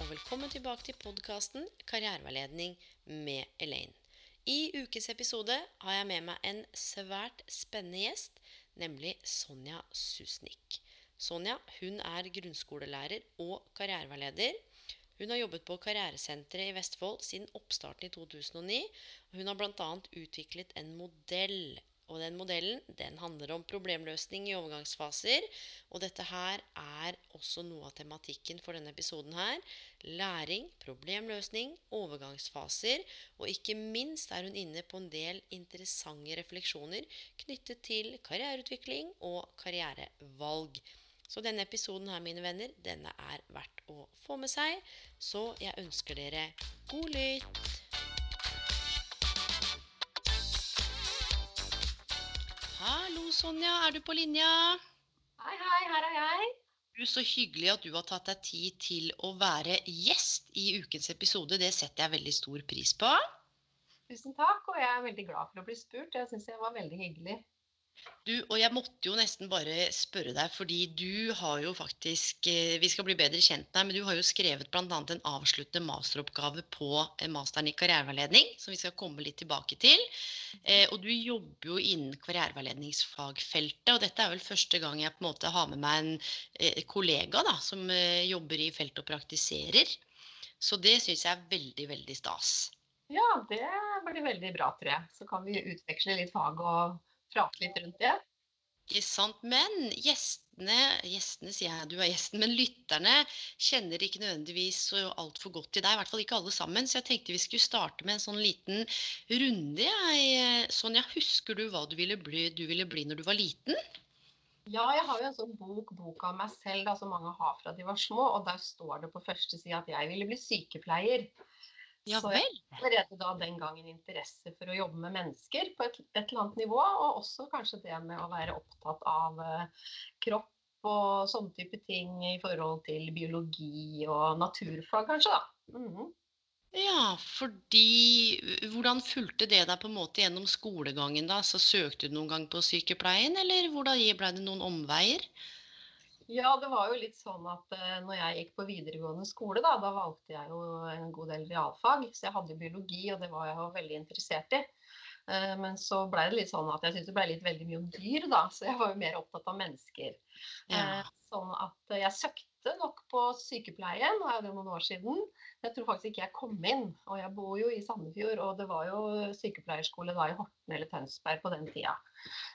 og velkommen tilbake til podkasten Karriereveiledning med Elaine. I ukes episode har jeg med meg en svært spennende gjest, nemlig Sonja Susnik. Sonja hun er grunnskolelærer og karriereveileder. Hun har jobbet på Karrieresenteret i Vestfold siden oppstarten i 2009. og Hun har bl.a. utviklet en modell og den modellen den handler om problemløsning i overgangsfaser. Og dette her er også noe av tematikken for denne episoden her. Læring, problemløsning, overgangsfaser. Og ikke minst er hun inne på en del interessante refleksjoner knyttet til karriereutvikling og karrierevalg. Så denne episoden her, mine venner, denne er verdt å få med seg. Så jeg ønsker dere god lytt. Hallo, Sonja. Er du på linja? Hei, hei, her er jeg. Du, Så hyggelig at du har tatt deg tid til å være gjest i ukens episode. Det setter jeg veldig stor pris på. Tusen takk, og jeg er veldig glad for å bli spurt. Jeg syns jeg var veldig hyggelig. Du, og jeg måtte jo nesten bare spørre deg, fordi du har jo faktisk eh, Vi skal bli bedre kjent med deg, men du har jo skrevet bl.a. en avsluttende masteroppgave på eh, masteren i karriereveiledning, som vi skal komme litt tilbake til. Eh, og du jobber jo innen karriereveiledningsfagfeltet, og dette er vel første gang jeg på en måte har med meg en kollega da, som jobber i feltet og praktiserer. Så det syns jeg er veldig, veldig stas. Ja, det blir veldig bra, tror jeg. Så kan vi utveksle litt fag og prate litt rundt det. Ikke sant. Men gjestene, gjestene sier jeg, du er gjesten, men lytterne kjenner ikke nødvendigvis så altfor godt til deg. I hvert fall ikke alle sammen. Så jeg tenkte vi skulle starte med en sånn liten runde. Jeg. Sonja, husker du hva du ville, bli, du ville bli når du var liten? Ja, jeg har jo en sånn bok, bok av meg selv da, som mange har fra de var små. Og der står det på første side at jeg ville bli sykepleier. Ja Så jeg vel. allerede da den gangen interesse for å jobbe med mennesker på et, et eller annet nivå. Og også kanskje det med å være opptatt av eh, kropp og sånne type ting i forhold til biologi og naturfag, kanskje. da. Mhm. Ja, fordi Hvordan fulgte det deg på en måte gjennom skolegangen? da? Så Søkte du noen gang på sykepleien, eller hvordan ble det noen omveier? Ja, det var jo litt sånn at uh, når jeg gikk på videregående skole, da, da valgte jeg jo en god del realfag. Så jeg hadde biologi, og det var jeg jo veldig interessert i. Uh, men så ble det litt sånn at jeg syntes det ble litt veldig mye om dyr, da. Så jeg var jo mer opptatt av mennesker. Ja. Uh, Sånn at jeg søkte nok på sykepleien, nå er det noen år siden. Jeg tror faktisk ikke jeg kom inn. Og jeg bor jo i Sandefjord, og det var jo sykepleierskole da i Horten eller Tønsberg på den tida.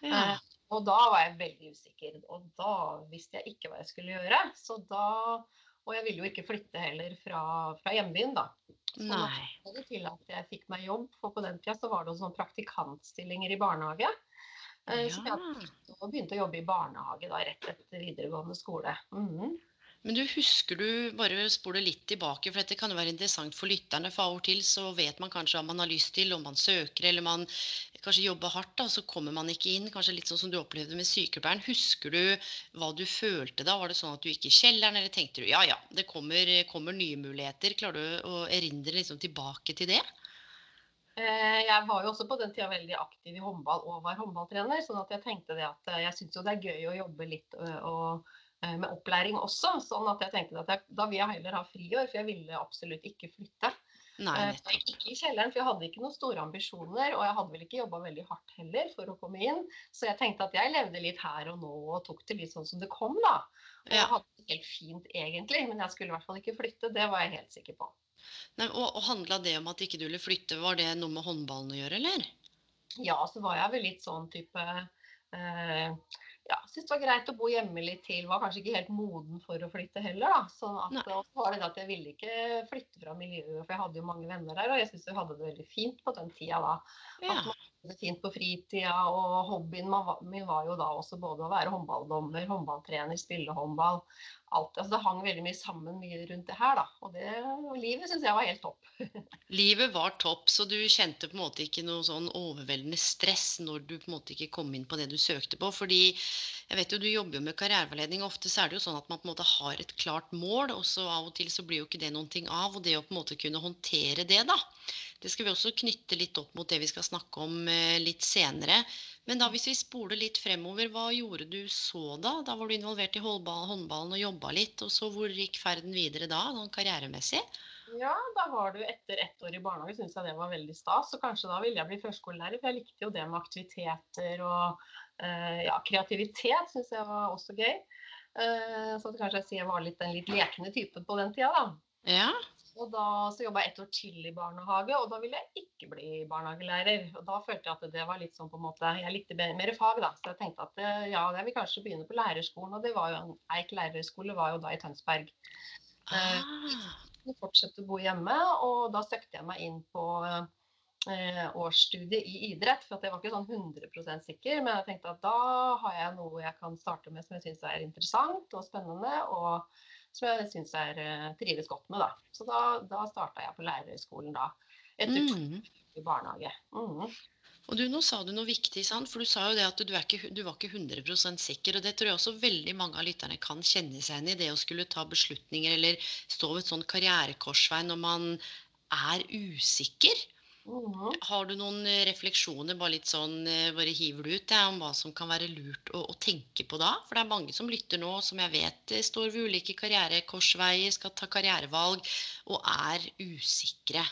Ja. Eh, og da var jeg veldig usikker, og da visste jeg ikke hva jeg skulle gjøre. Så da, Og jeg ville jo ikke flytte heller fra, fra hjembyen, da. Så Nei. det til at jeg fikk meg jobb, for på den tida så var det sånn praktikantstillinger i barnehage. Ja. Så jeg begynte å- jobbe i barnehage da, rett etter videregående skole. Mhm. Men du husker du, bare spole litt tilbake, for dette kan jo være interessant for lytterne. For av og til så vet man kanskje hva man har lyst til, om man søker eller man kanskje jobber hardt, da, så kommer man ikke inn. Kanskje litt sånn som du opplevde med sykepleieren. Husker du hva du følte da? Var det sånn at du gikk i kjelleren, eller tenkte du ja ja, det kommer, kommer nye muligheter? Klarer du å erindre liksom tilbake til det? Eh, Jeg var jo også på den tida veldig aktiv i håndball og var håndballtrener, sånn at jeg tenkte det at eh, jeg syns jo det er gøy å jobbe litt og, med opplæring også. Sånn at jeg tenkte at jeg, da vil jeg heller ha friår, for jeg ville absolutt ikke flytte. Nei, Eh. Ikke i kjelleren, for jeg hadde ikke noen store ambisjoner. Og jeg hadde vel ikke jobba veldig hardt heller for å komme inn. Så jeg tenkte at jeg levde litt her og nå og tok det litt sånn som det kom, da. Og jeg hadde det helt fint egentlig, men jeg skulle i hvert fall ikke flytte. Det var jeg helt sikker på. Nei, og, og handla det om at ikke du ville flytte, var det noe med håndballen å gjøre, eller? Ja, så var jeg vel litt sånn type eh, ja, syntes det var greit å bo hjemme litt til. Var kanskje ikke helt moden for å flytte heller. da. Så var det at jeg ville ikke flytte fra miljøet, for jeg hadde jo mange venner der. Og jeg syntes vi hadde det veldig fint på den tida da. Ja. At man hadde det fint på fritida, og hobbyen min var jo da også både å være håndballdommer, håndballtrener, spille håndball. Alt. Altså, det hang veldig mye sammen mye rundt det her, da. Og det, og livet syns jeg var helt topp. Livet var topp, så du kjente på en måte ikke noe sånn overveldende stress når du på en måte ikke kom inn på det du søkte på. Fordi jeg vet jo du jobber jo med karriereveiledning, ofte så er det jo sånn at man på en måte har et klart mål, og så av og til så blir jo ikke det noen ting av. Og det å på en måte kunne håndtere det, da. Det skal vi også knytte litt opp mot det vi skal snakke om eh, litt senere. Men da hvis vi spoler litt fremover, hva gjorde du så da? Da var du involvert i håndballen og jobba litt. Og så hvor gikk ferden videre da, sånn karrieremessig? Ja, da var du etter ett år i barnehage, syntes jeg det var veldig stas. Så kanskje da ville jeg bli førskolelærer, for jeg likte jo det med aktiviteter og eh, ja, kreativitet syns jeg var også gøy. Eh, så kanskje jeg sier jeg var litt den litt lekne typen på den tida, da. Ja. Og da så jobba jeg ett år til i barnehage, og da ville jeg ikke bli barnehagelærer. Og da følte jeg at det var litt sånn på en måte Jeg likte mer, fag, da. Så jeg tenkte at eh, ja, jeg vil kanskje begynne på lærerskolen. Og det var jo en Eik lærerskole var jo da i Tønsberg. Ah. Jeg fortsette å bo hjemme, og da søkte jeg meg inn på eh, årsstudie i idrett. For at jeg var ikke sånn 100% sikker, men jeg tenkte at da har jeg noe jeg kan starte med som jeg syns er interessant og spennende, og som jeg syns jeg eh, trives godt med. da. Så da, da starta jeg på lærerskolen da. Etter to Mm. år i barnehage. Mm. Og du, nå sa du noe viktig, sant? for du sa jo det at du, ikke, du var ikke 100% sikker. Og det tror jeg også veldig mange av lytterne kan kjenne seg igjen i. Det å skulle ta beslutninger eller stå ved et sånn karrierekorsvei når man er usikker. Mhm. Har du noen eh, refleksjoner, bare litt sånn, eh, bare hiver du ut, ja, om hva som kan være lurt å, å tenke på da? For det er mange som lytter nå, som jeg vet eh, står ved ulike karrierekorsveier, skal ta karrierevalg, og er usikre.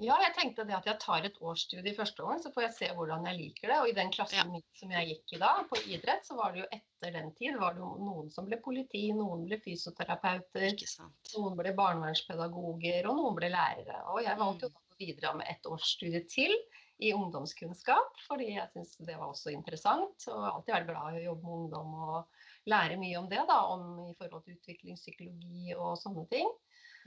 Ja, jeg tenkte det at jeg tar et årsstudie i første gang, så får jeg se hvordan jeg liker det. Og i den klassen Ja. min som jeg gikk i da, på idrett, så var det jo etter den tid var det jo noen som ble politi, noen ble fysioterapeuter, noen ble barnevernspedagoger, og noen ble lærere. Og jeg valgte jo da å med ett års studie til i ungdomskunnskap, fordi jeg syns det var også interessant. Og alltid vært glad i å jobbe med ungdom og lære mye om det, da, om i forhold til utviklingspsykologi og sånne ting.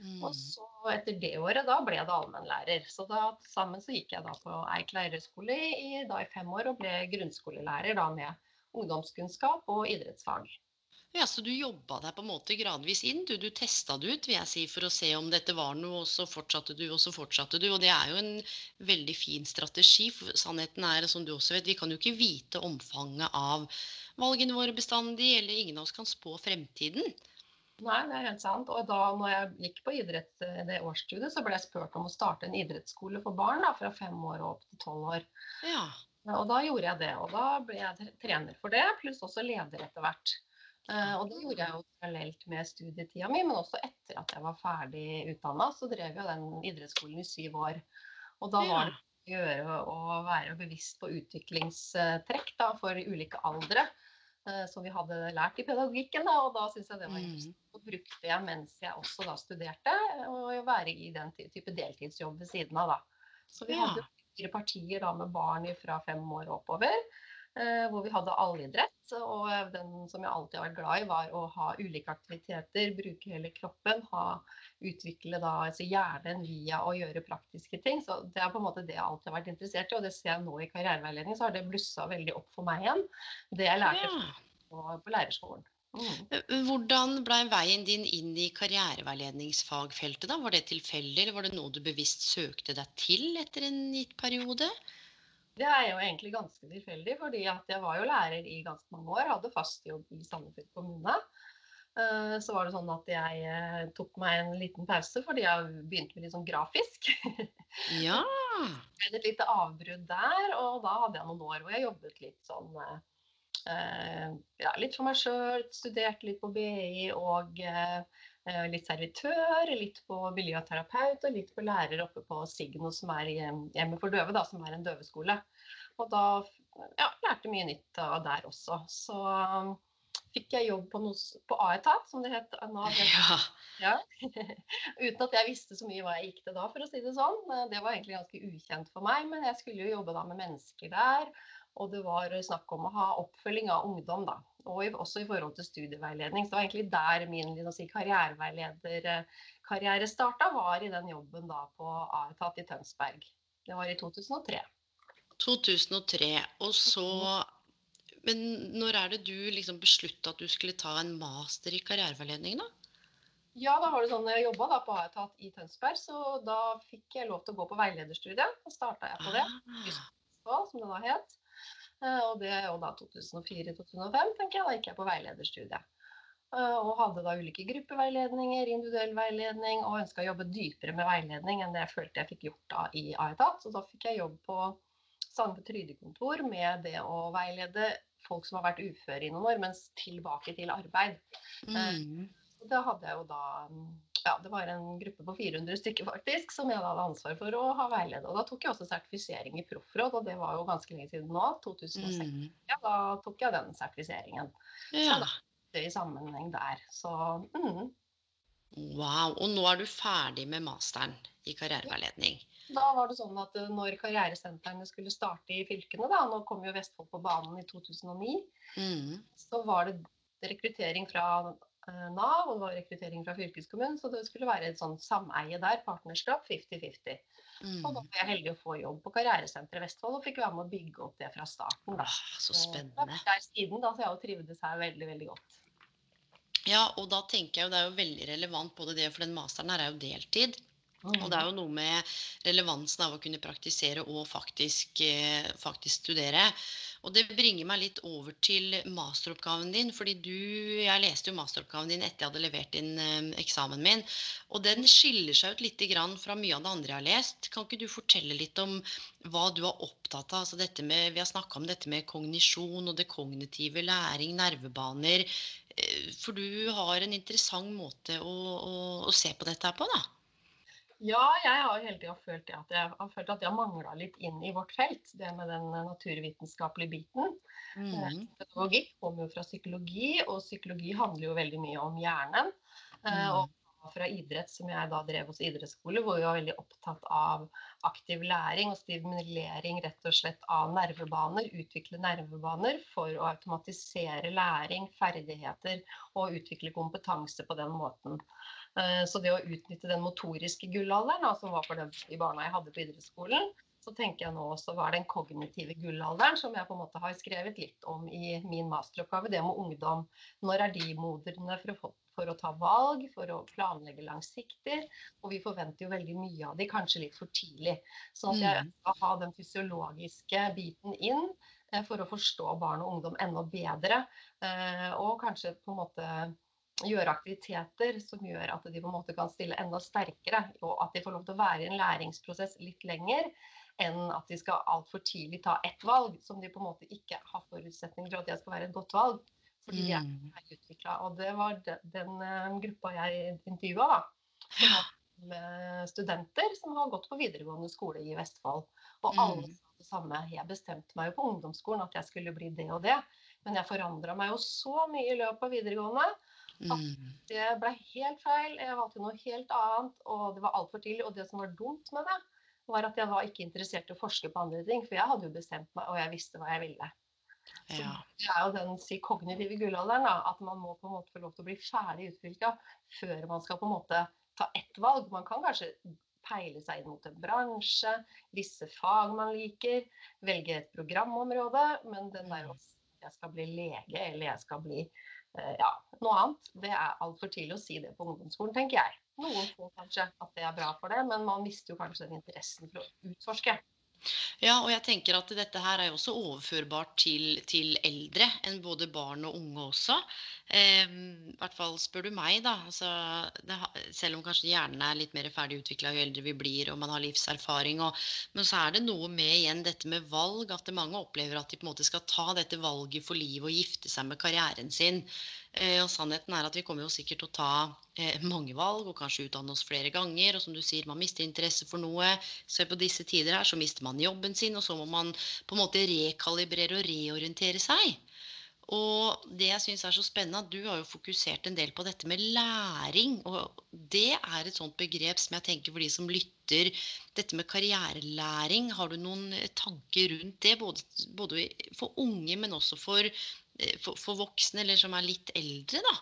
Mm. Og så etter det året, da ble det allmennlærer. Så da sammen så gikk jeg da på Eik lærerskole i, da i fem år og ble grunnskolelærer da med ungdomskunnskap og idrettsfag. Ja, Så du jobba deg på en måte gradvis inn? Du, du testa det ut vil jeg si, for å se om dette var noe, og så fortsatte du, og så fortsatte du. Og det er jo en veldig fin strategi. For sannheten er, som du også vet, vi kan jo ikke vite omfanget av valgene våre bestandig, eller ingen av oss kan spå fremtiden. Nei, det er helt sant. Og da når jeg gikk på idrett eh, det årsstudiet, så ble jeg spurt om å starte en idrettsskole for barn da, fra fem år og opp til tolv år. Ja. Og da gjorde jeg det. Og da ble jeg trener for det, pluss også leder etter hvert. Eh, Og det gjorde jeg jo parallelt med studietida mi, men også etter at jeg var ferdig utdanna, så drev jo den idrettsskolen i syv år. Og da var det å gjøre å være bevisst på utviklingstrekk da, for ulike aldre. eh, Som vi hadde lært i pedagogikken, da, og da syns jeg det var Mm. interessant. Og brukte jeg mens jeg også da studerte, å være i den type deltidsjobb ved siden av. da. Så vi hadde fire partier da med barn fra fem år og oppover. Eh, Hvor vi hadde allidrett. Og den som jeg alltid har vært glad i, var å ha ulike aktiviteter, bruke hele kroppen. ha Utvikle da altså hjernen via å gjøre praktiske ting. Så det er på en måte det jeg alltid har vært interessert i. Og det ser jeg nå i karriereveiledning, så har det blussa veldig opp for meg igjen. Det jeg lærte ja. på, på lærerskolen. Mm. Eh, Hvordan ble veien din inn i karriereveiledningsfagfeltet? da? Var det tilfeldig, eller var det noe du bevisst søkte deg til etter en gitt periode? Det er jo egentlig ganske tilfeldig, fordi at jeg var jo lærer i ganske mange år. Hadde fast jobb i Sandefjord kommune. Eh, Så var det sånn at jeg eh, tok meg en liten pause fordi jeg begynte med litt sånn grafisk. Ja. Et lite avbrudd der, og da hadde jeg noen år hvor jeg jobbet litt sånn eh, ja, litt for meg sjøl. Studerte litt på BI og litt servitør, litt på miljøterapeut og litt på lærer oppe på Signo, som er eh, Hjemme for døve, da, som er en døveskole. Og da ja, lærte mye nytt av der også. Så um, fikk jeg jobb på, noe, på A-etat, som det het. Nav ja. ja. Uten at jeg visste så mye hva jeg gikk til da, for å si det sånn. Eh, Det var egentlig ganske ukjent for meg, men jeg skulle jo jobbe da med mennesker der. Og det var snakk om å ha oppfølging av ungdom, da. Og også i forhold til studieveiledning. Så det var egentlig der min si, karriereveilederkarriere starta, var i den jobben da på Aetat i Tønsberg. Det var i 2003. 2003. Og så Men når er det du liksom beslutta at du skulle ta en master i karriereveiledning, da? Ja, da var det sånn jeg jobba på Aetat i Tønsberg, så da fikk jeg lov til å gå på veilederstudiet. Da starta jeg på det, ah. som det da het. Eh, og det er jo da 2004-2005, tenker jeg. Da gikk jeg på veilederstudiet. Eh, og hadde da ulike gruppeveiledninger, individuell veiledning, og ønska å jobbe dypere med veiledning enn det jeg følte jeg fikk gjort da i Aetat. Så da fikk jeg jobb på Sande trygdekontor med det å veilede folk som har vært uføre i noen år, mens tilbake til arbeid. Eh, mm. Da hadde jeg jo da ja, det var en gruppe på 400 stykker faktisk, som jeg hadde ansvar for å ha veilede. Og da tok jeg også sertifisering i proffråd, og det var jo ganske lenge siden nå. 2006. Mm. Ja, da tok jeg den sertifiseringen. Ja. Så da det i sammenheng der. Så mm. Wow. Og nå er du ferdig med masteren i karriereveiledning? Da var det sånn at eh, når karrieresentrene skulle starte i fylkene, da, nå kom jo Vestfold på banen i 2009, mm. så var det rekruttering fra Nav, og det var rekruttering fra fylkeskommunen, så det skulle være et sånn sameie der, partnerskap 50-50. Mm. Og da var jeg heldig å få jobb på Karrieresenteret Vestfold og fikk være med å bygge opp det fra starten. Da. så spennende. Og der siden, da, så jeg har trivdes her veldig, veldig godt. Ja, og da tenker jeg jo det er jo veldig relevant både det, for den masteren her er jo deltid. Og det er jo noe med relevansen av å kunne praktisere og faktisk, eh, faktisk, studere. Og det bringer meg litt over til masteroppgaven din. fordi du, Jeg leste jo masteroppgaven din etter jeg hadde levert inn eh, eksamen min. Og den skiller seg ut litt fra mye av det andre jeg har lest. Kan ikke du fortelle litt om hva du er opptatt av? Altså dette med, vi har snakka om dette med kognisjon og det kognitive, læring, nervebaner. Eh, for du har en interessant måte å, å, å se på dette her på, da? Ja, jeg har hele tida følt at jeg har følt at jeg mangla litt inn i vårt felt. Det med den eh, naturvitenskapelige biten. Mm. Pedagogikk kommer jo fra psykologi, og psykologi handler jo veldig mye om hjernen. Eh, mm. Og fra idrett, som jeg da drev hos idrettsskole, hvor vi var veldig opptatt av aktiv læring og stimulering rett og slett av nervebaner. Utvikle nervebaner for å automatisere læring, ferdigheter og utvikle kompetanse på den måten. Eh, så det å utnytte den motoriske gullalderen, som var for dem i barna jeg hadde på idrettsskolen, så tenker jeg nå også hva er den kognitive gullalderen, som jeg på en måte har skrevet litt om i min masteroppgave. Det med ungdom. Når er de moderne for å, for å ta valg, for å planlegge langsiktig? Og vi forventer jo veldig mye av de, kanskje litt for tidlig. Så at jeg mm. skal ha den fysiologiske biten inn eh, for å forstå barn og ungdom enda bedre. Eh, og kanskje på en måte gjøre aktiviteter som gjør at de på en måte kan stille enda sterkere, og at de får lov til å være i en læringsprosess litt lenger enn at de skal altfor tidlig ta ett valg som de på en måte ikke har forutsetninger for at det skal være et godt valg. Fordi de er utviklet, utvikla. Og det var den, den uh, gruppa jeg intervjua, da. Med studenter som har gått på videregående skole i Vestfold. Og alle mm. sa det samme. Jeg bestemte meg jo på ungdomsskolen at jeg skulle bli det og det. Men jeg forandra meg jo så mye i løpet av videregående Mm. Det ble helt feil. Jeg valgte noe helt annet, og det var altfor tidlig. Og det som var dumt med det, var at jeg var ikke interessert i å forske på andre ting. For jeg hadde jo bestemt meg, og jeg visste hva jeg ville. Ja. Det er jo den si, kognitive gullalderen. Da, at man må på en måte få lov til å bli ferdig utfylka før man skal på en måte ta ett valg. Man kan kanskje peile seg inn mot en bransje, visse fag man liker, velge et programområde. Men den der mm. også jeg skal bli lege eller jeg skal bli ja, noe annet. Det er altfor tidlig å si det på ungdomsskolen, tenker jeg. Noen får kanskje at det er bra for det, men man mister jo kanskje den interessen for å utforske. Ja, og jeg tenker at dette her er jo også overførbart til, til eldre enn både barn og unge også. Eh, I hvert fall spør du meg, da. Altså, det, selv om kanskje hjernen er litt mer ferdig utvikla jo eldre vi blir og man har livserfaring. Og, men så er det noe med igjen dette med valg, at mange opplever at de på en måte skal ta dette valget for livet og gifte seg med karrieren sin. Eh, og sannheten er at vi kommer jo sikkert til å ta mange valg og kanskje utdanne oss flere ganger. Og som du sier, man mister interesse for noe. Så på disse tider her så mister man jobben sin, og så må man på en måte rekalibrere og reorientere seg. Og det jeg syns er så spennende, at du har jo fokusert en del på dette med læring. Og det er et sånt begrep som jeg tenker for de som lytter. Dette med karrierelæring, har du noen tanker rundt det? Både, både for unge, men også for, eh, for, for, voksne, eller som er litt eldre, da.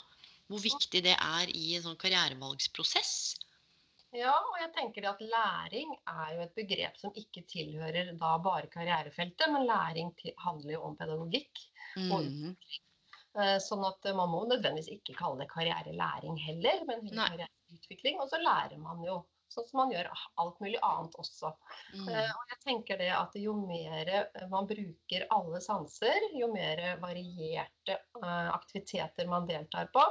Hvor viktig det er i en sånn karrierevalgsprosess. Ja, og jeg tenker at læring er jo et begrep som ikke tilhører da bare karrierefeltet, men læring handler jo om pedagogikk. Og mm. Sånn at man må nødvendigvis ikke kalle det karrierelæring heller, men karriereutvikling. Og så lærer man jo, sånn som man gjør alt mulig annet også. Mm. Og jeg tenker det at jo mer man bruker alle sanser, jo mer varierte aktiviteter man deltar på,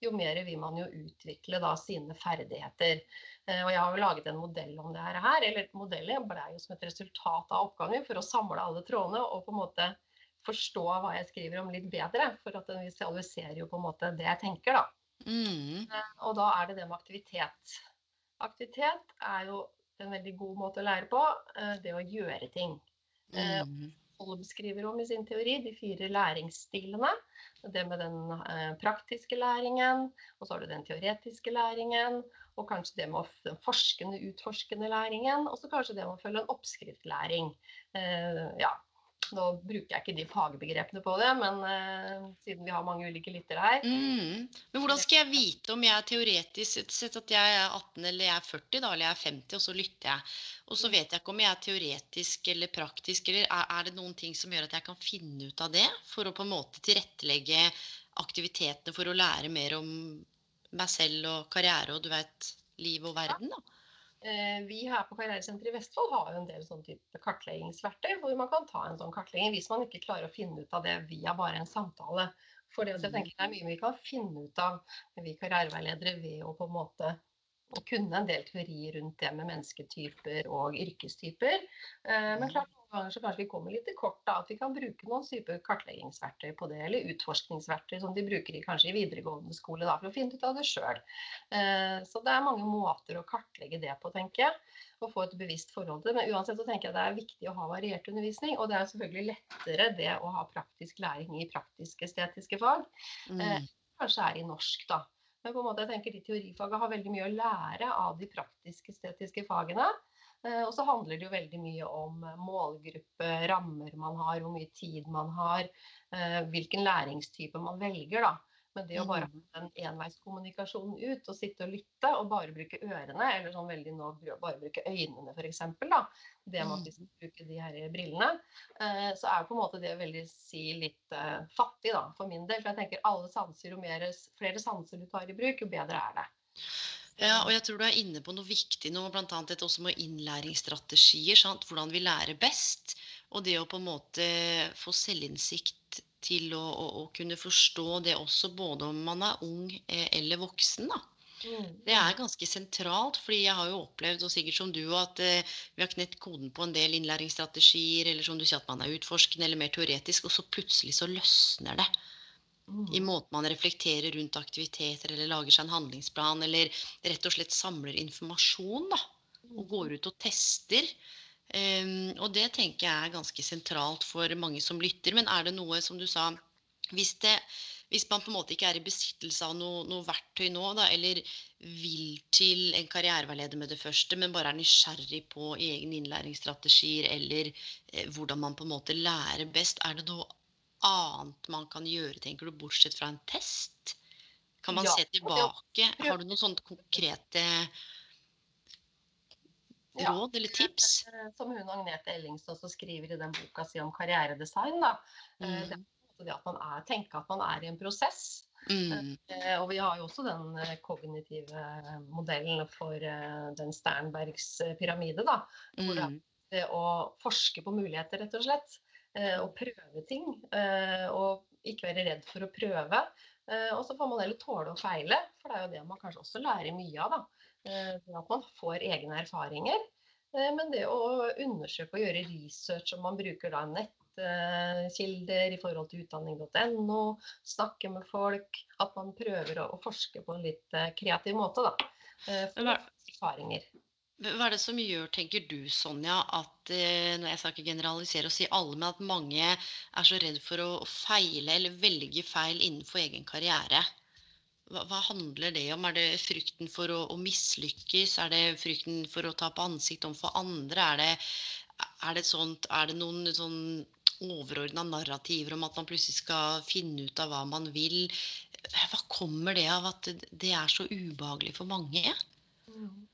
jo mer vil man jo utvikle da sine ferdigheter. Eh, og jeg har jo laget en modell om det her. eller Modellen ble jo som et resultat av oppgangen for å samle alle trådene og på en måte forstå hva jeg skriver om litt bedre. For at den visualiserer jo på en måte det jeg tenker, da. Mm. Eh, og da er det det med aktivitet. Aktivitet er jo en veldig god måte å lære på. Eh, det å gjøre ting. Mm. Holm skriver om i sin teori, de fire læringsstilene. Det med den eh, praktiske læringen, og så har du den teoretiske læringen, og kanskje det med den forskende, utforskende læringen, og så kanskje det med å følge en oppskriftlæring. Eh, ja, nå bruker jeg ikke de fagbegrepene på det, men uh, siden vi har mange ulike lyttere her. Mm. Men hvordan skal jeg vite om jeg er teoretisk sett at jeg er 18 eller jeg er 40, da, eller jeg er 50, og så lytter jeg. Og så vet jeg ikke om jeg er teoretisk eller praktisk, eller er, er det noen ting som gjør at jeg kan finne ut av det? For å på en måte tilrettelegge aktivitetene for å lære mer om meg selv og karriere og du vet, liv og verden, da. Eh, vi her på Karrieresenteret i Vestfold har jo en del sånn type kartleggingsverktøy hvor man kan ta en sånn kartlegging hvis man ikke klarer å finne ut av det via bare en samtale. For det, jeg tenker det er mye vi kan finne ut av, vi karriereveiledere, ved å på en måte kunne en del teori rundt det med mennesketyper og yrkestyper. Eh, men klart ganger så kanskje vi kommer litt til kort. da, At vi kan bruke noen type kartleggingsverktøy på det, eller utforskningsverktøy som de bruker i, kanskje i videregående skole da, for å finne ut av det sjøl. Eh, så det er mange måter å kartlegge det på, tenker jeg. Og få et bevisst forhold til det. Men uansett så tenker jeg det er viktig å ha variert undervisning. Og det er selvfølgelig lettere det å ha praktisk læring i praktisk-estetiske fag. Mm. Eh, kanskje er i norsk, da. Men på en måte jeg tenker de teorifaga har veldig mye å lære av de praktisk-estetiske fagene. Eh, og så handler det jo veldig mye om eh, målgruppe, rammer man har, hvor mye tid man har, eh, hvilken læringstype man velger, da. Men det å bare mm. ha den enveiskommunikasjonen ut og sitte og lytte og bare bruke ørene, eller sånn veldig nå bare bruke øynene f.eks., da, det med at vi skal mm. bruke de her brillene, så er på en måte det veldig si litt fattig, da, for min del. For jeg tenker alle sanser, jo mer, flere sanser du tar i bruk, jo bedre er det. Ja, og jeg tror du er inne på noe viktig nå, bl.a. dette også med innlæringsstrategier. Sant? Hvordan vi lærer best. Og det å på en måte få selvinnsikt til å, å, å kunne forstå det også, både om man er ung eh, eller voksen. da. Mm. Det er ganske sentralt, fordi jeg har jo opplevd, og sikkert som du, at eh, vi har knett koden på en del innlæringsstrategier, eller som du sier at man er utforskende eller mer teoretisk, og så plutselig så løsner det i måten man reflekterer rundt aktiviteter eller lager seg en handlingsplan, eller rett og slett samler informasjon da, og går ut og tester. Um, og det tenker jeg er ganske sentralt for mange som lytter. Men er det noe, som du sa Hvis, det, hvis man på en måte ikke er i besittelse av noe, noe verktøy nå, da, eller vil til en karriereveileder med det første, men bare er nysgjerrig på egne innlæringsstrategier eller eh, hvordan man på en måte lærer best, er det noe annet man kan gjøre, tenker du, bortsett fra en test? Kan man ja, se tilbake? Har du noen sånne konkrete råd ja, eller tips? Eh, som hun Agnete Ellingsen også skriver i den boka si om karrieredesign. da. Eh, mm. Det, at man er, tenker at man er i en prosess. Mm. Eh, og vi har jo også den kognitive modellen for den Sternbergs pyramide. da, hvor mm. det er å forske på muligheter, rett og slett. Eh, og prøve ting. Eh, og ikke være redd for å prøve. Eh, og så får man heller tåle å feile, for det er jo det man kanskje også lærer mye av. da. At man får egne erfaringer. Men det å undersøke og gjøre research, om man bruker da nettkilder i forhold til utdanning.no, snakke med folk, at man prøver å, forske på en litt kreativ måte, da. For erfaringer. Hva er det som gjør, tenker du Sonja, at eh, når jeg skal ikke generalisere og si alle, men at mange er så redd for å feile eller velge feil innenfor egen karriere? Hva, hva handler det om? Er det frykten for å, å mislykkes? Er det frykten for å ta på ansikt overfor andre? Er det, er det, sånt, er det noen sånn overordna narrativer om at man plutselig skal finne ut av hva man vil? Hva kommer det av at det er så ubehagelig for mange? Mm.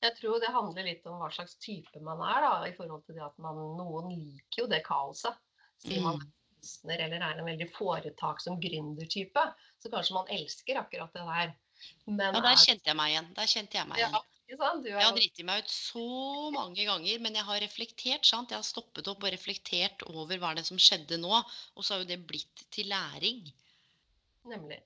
Jeg tror det handler litt om hva slags type man er, da, i forhold til det at man, noen liker jo det kaoset. Sier man mm. er kunstner eller er en veldig foretaksom gründertype, så kanskje man elsker akkurat det der. Men ja, der kjente jeg meg igjen. Der kjente jeg meg igjen. Ja, er... Jeg har driti meg ut så mange ganger, men jeg har reflektert. sant? Jeg har stoppet opp og reflektert over hva det er som skjedde nå. Og så har jo det blitt til læring. Nemlig.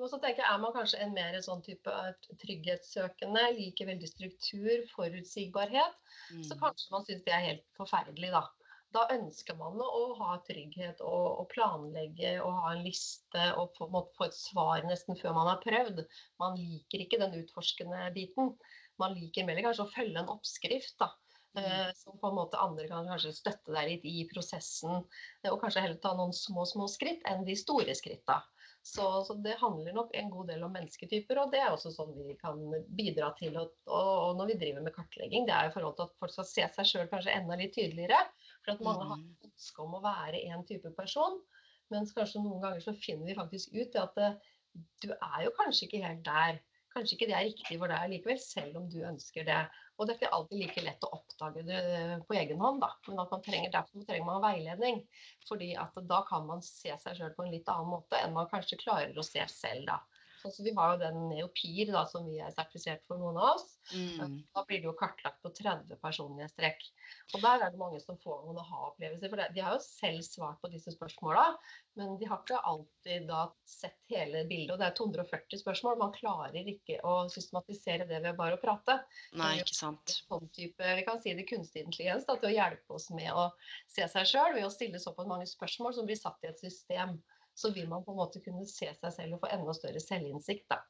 Og så tenker jeg, Er man kanskje en mer sånn type eh, trygghetssøkende, liker veldig struktur, forutsigbarhet, mm. så kanskje man syns det er helt forferdelig, da. Da ønsker man å ha trygghet og, og planlegge og ha en liste og få, få et svar nesten før man har prøvd. Man liker ikke den utforskende biten. Man liker mer kanskje å følge en oppskrift. da. Mm. Eh, som på en måte andre kan kanskje støtte deg litt i prosessen. Og kanskje heller ta noen små små skritt enn de store skrittene. Så, så, det handler nok en god del om mennesketyper, og det er også sånn vi kan bidra til. Og, og når vi driver med kartlegging, det er i forhold til at folk skal se seg sjøl kanskje enda litt tydeligere. For at mange har mm. ønske om å være en type person, mens kanskje noen ganger så finner vi faktisk ut at det, du er jo kanskje ikke helt der. Kanskje ikke det er riktig for deg likevel, selv om du ønsker det. Og det er ikke alltid like lett å oppdage det på egen hånd, da. Men man trenger, derfor trenger man veiledning. fordi da kan man se seg sjøl på en litt annen måte enn man kanskje klarer å se selv, da. Sånn så vi har jo den Neopir da, som vi er sertifisert for, noen av oss. Mm. Da blir det jo kartlagt på 30 personlighetstrekk. Og der er det mange som får noen aha-opplevelser. For de har jo selv svart på disse spørsmåla, men de har ikke alltid da sett hele bildet. Og det er 240 spørsmål. Man klarer ikke å systematisere det ved bare å prate. Nei, ikke sant. Sånn type, vi kan si det kunstig intelligens da, til å hjelpe oss med å se seg sjøl ved å stille såpass mange spørsmål som blir satt i et system så vil man på en måte kunne se seg selv og få enda større selvinnsikt. da.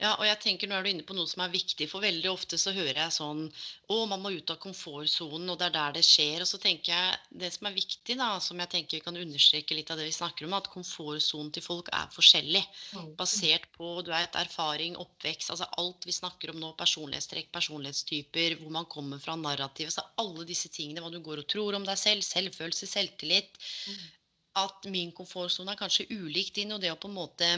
Ja, og jeg tenker Nå er du inne på noe som er viktig, for veldig ofte så hører jeg sånn Å, man må ut av komfortsonen, og det er der det skjer. Og så tenker jeg det som er viktig, da, som jeg tenker kan understreke litt av det vi snakker om, at komfortsonen til folk er forskjellig. Mm. Basert på du vet, erfaring, oppvekst, altså alt vi snakker om nå, personlighetstrekk, personlighetstyper, hvor man kommer fra, narrativ, så alle disse tingene, hva du går og tror om deg selv, selvfølelse, selvtillit. At min komfortsone er kanskje ulik din, og det å på en måte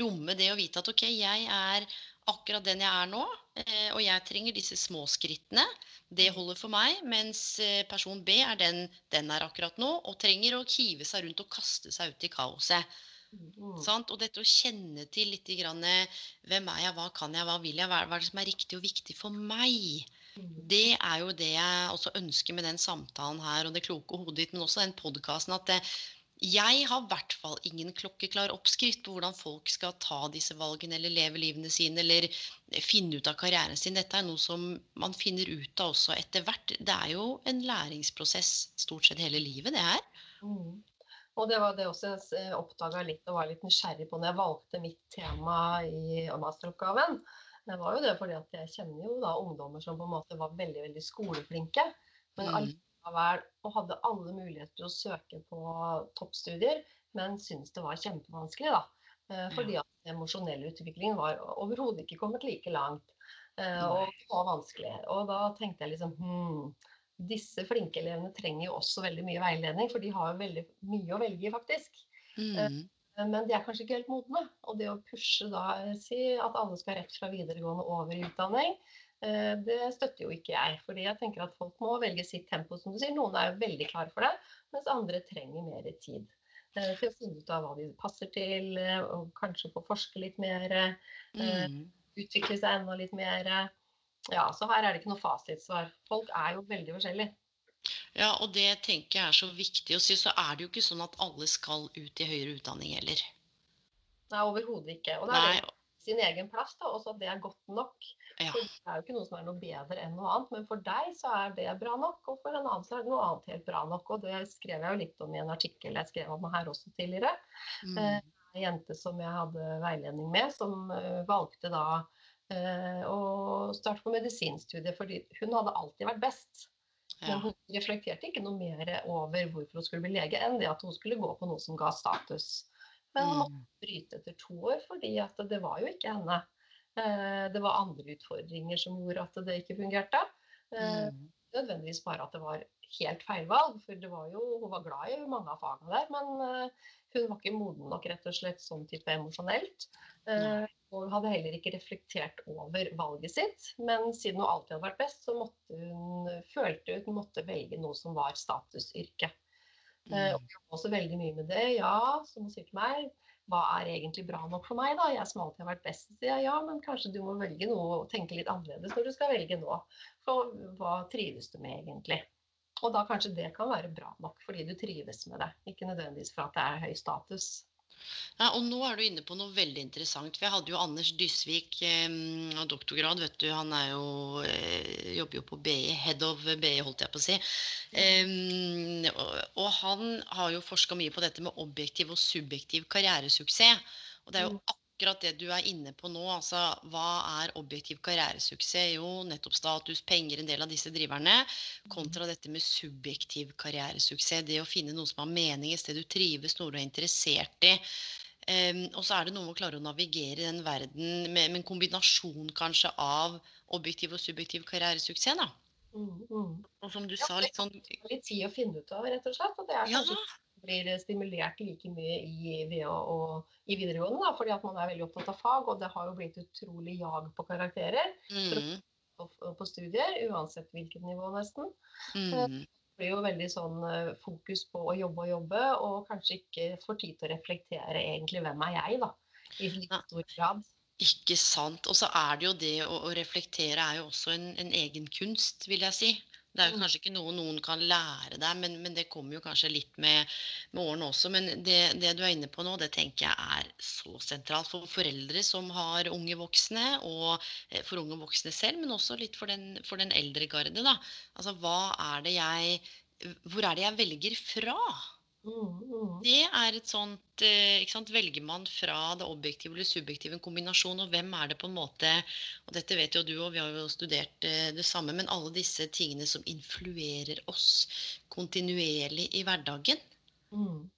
romme det å vite at ok, jeg er akkurat den jeg er nå, eh, og jeg trenger disse små skrittene. Det holder for meg, mens eh, person B er den den er akkurat nå, og trenger å kive seg rundt og kaste seg ut i kaoset. Mm. Og dette å kjenne til litt grann, hvem er jeg, hva kan jeg, hva vil jeg, hva er det som er riktig og viktig for meg? Det er jo det jeg også ønsker med den samtalen her og det kloke hodet ditt, men også den podkasten. At jeg har i hvert fall ingen klokkeklar oppskrift på hvordan folk skal ta disse valgene eller leve livene sine eller finne ut av karrieren sin. Dette er noe som man finner ut av også etter hvert. Det er jo en læringsprosess stort sett hele livet, det her. Mm. Og det var det også jeg oppdaga litt og var litt nysgjerrig på når jeg valgte mitt tema i masteroppgaven. Det var jo det fordi at jeg kjenner jo da ungdommer som på en måte var veldig veldig skoleflinke. Men mm. allikevel og hadde alle muligheter til å søke på toppstudier, men syntes det var kjempevanskelig. da. Eh, fordi at den emosjonelle utviklingen var overhodet ikke kommet like langt. Eh, og det var vanskelig. Og da tenkte jeg liksom hm, disse flinke elevene trenger jo også veldig mye veiledning, for de har jo veldig mye å velge i, faktisk. Mm. Eh, men de er kanskje ikke helt modne. Og det å pushe da, eh, si at alle skal rett fra videregående over i utdanning, eh, det støtter jo ikke jeg. fordi jeg tenker at folk må velge sitt tempo, som du sier. Noen er jo veldig klare for det, mens andre trenger mer tid. For å finne ut av hva de passer til, og kanskje få forske litt mer. Mm. Utvikle seg enda litt mer. Ja, så her er det ikke noe fasitsvar. Folk er jo veldig forskjellige. Ja, og det tenker jeg er så viktig å si. Så er det jo ikke sånn at alle skal ut i høyere utdanning heller. Nei, overhodet ikke. Og det er Nei. sin egen plass, da, også at det er godt nok. Ja. For det er jo ikke noe som er noe bedre enn noe annet, men for deg så er det bra nok, og for en annen så er det noe annet helt bra nok. Og det skrev jeg jo litt om i en artikkel jeg skrev om her også tidligere. Mm. Eh, en jente som jeg hadde veiledning med, som uh, valgte da eh, og starte på medisinstudiet, fordi hun hadde alltid vært best. Men hun reflekterte ikke noe mer over hvorfor hun skulle bli lege, enn det at hun skulle gå på noe som ga status. Men hun måtte Mm. bryte etter to år, fordi at det var jo ikke henne. Eh, Det var andre utfordringer som gjorde at det ikke fungerte. Eh, Mm. nødvendigvis bare at det var helt feilvalg. For det var jo, hun var glad i mange av fagene der, men eh, hun var ikke moden nok rett og slett sånn type emosjonelt. Og hadde heller ikke reflektert over valget sitt. Men siden hun alltid hadde vært best, så måtte hun, følte hun måtte velge noe som var statusyrke. Eh, og Mm. jeg også veldig mye med det. Ja, som hun sier til meg, hva er egentlig bra nok for meg, da? Jeg som alltid har vært best. Så sier jeg ja, men kanskje du må velge noe og tenke litt annerledes når du skal velge nå. For hva trives du med egentlig? Og da kanskje det kan være bra nok fordi du trives med det, ikke nødvendigvis for at det er høy status. Ja, og nå er du inne på noe veldig interessant. For jeg hadde jo Anders Dysvik, eh, av doktorgrad, vet du. Han er jo, eh, jobber jo på BI, head of BI, holdt jeg på å si. Em, og, og han har jo forska mye på dette med objektiv og subjektiv karrieresuksess. Og det er jo Mm. Akkurat det du er inne på nå. Altså, hva er objektiv karrieresuksess? Jo, nettopp status, penger, en del av disse driverne. Kontra dette med subjektiv karrieresuksess. Det å finne noe som har mening, et sted du trives, noe du er interessert i. Um, og så er det noe med å klare å navigere i den verden med, med en kombinasjon kanskje av objektiv og subjektiv karrieresuksess. da. Mm, mm. Og som du Ja, sa, litt sånn litt tid å finne ut av, rett og slett. Og det er kanskje ikke blir stimulert like mye i, å, og, i videregående, da, fordi at man er veldig opptatt av fag, og det har jo blitt utrolig jag på karakterer mm, på, på studier, uansett hvilket nivå nesten. mm, Det blir jo veldig sånn eh, fokus på å jobbe og jobbe, og kanskje ikke får tid til å reflektere egentlig hvem er jeg, da. I stor grad. ikke sant. Og så er det jo det å reflektere er jo også en, en egen kunst, vil jeg si. Det er jo Mm. kanskje ikke noe noen kan lære deg, men, men det kommer jo kanskje litt med, med årene også. Men det, det du er inne på nå, det tenker jeg er så sentralt for foreldre som har unge voksne, og eh, for unge voksne selv, men også litt for den, for den eldre garde. da. Altså, hva er det jeg Hvor er det jeg velger fra? Mm, mm. Det er et sånt eh, ikke sant? Velger man fra det objektive eller subjektive en kombinasjon, og hvem er det på en måte Og dette vet jo du og vi har jo studert eh, det samme, men alle disse tingene som influerer oss kontinuerlig i hverdagen. Mm.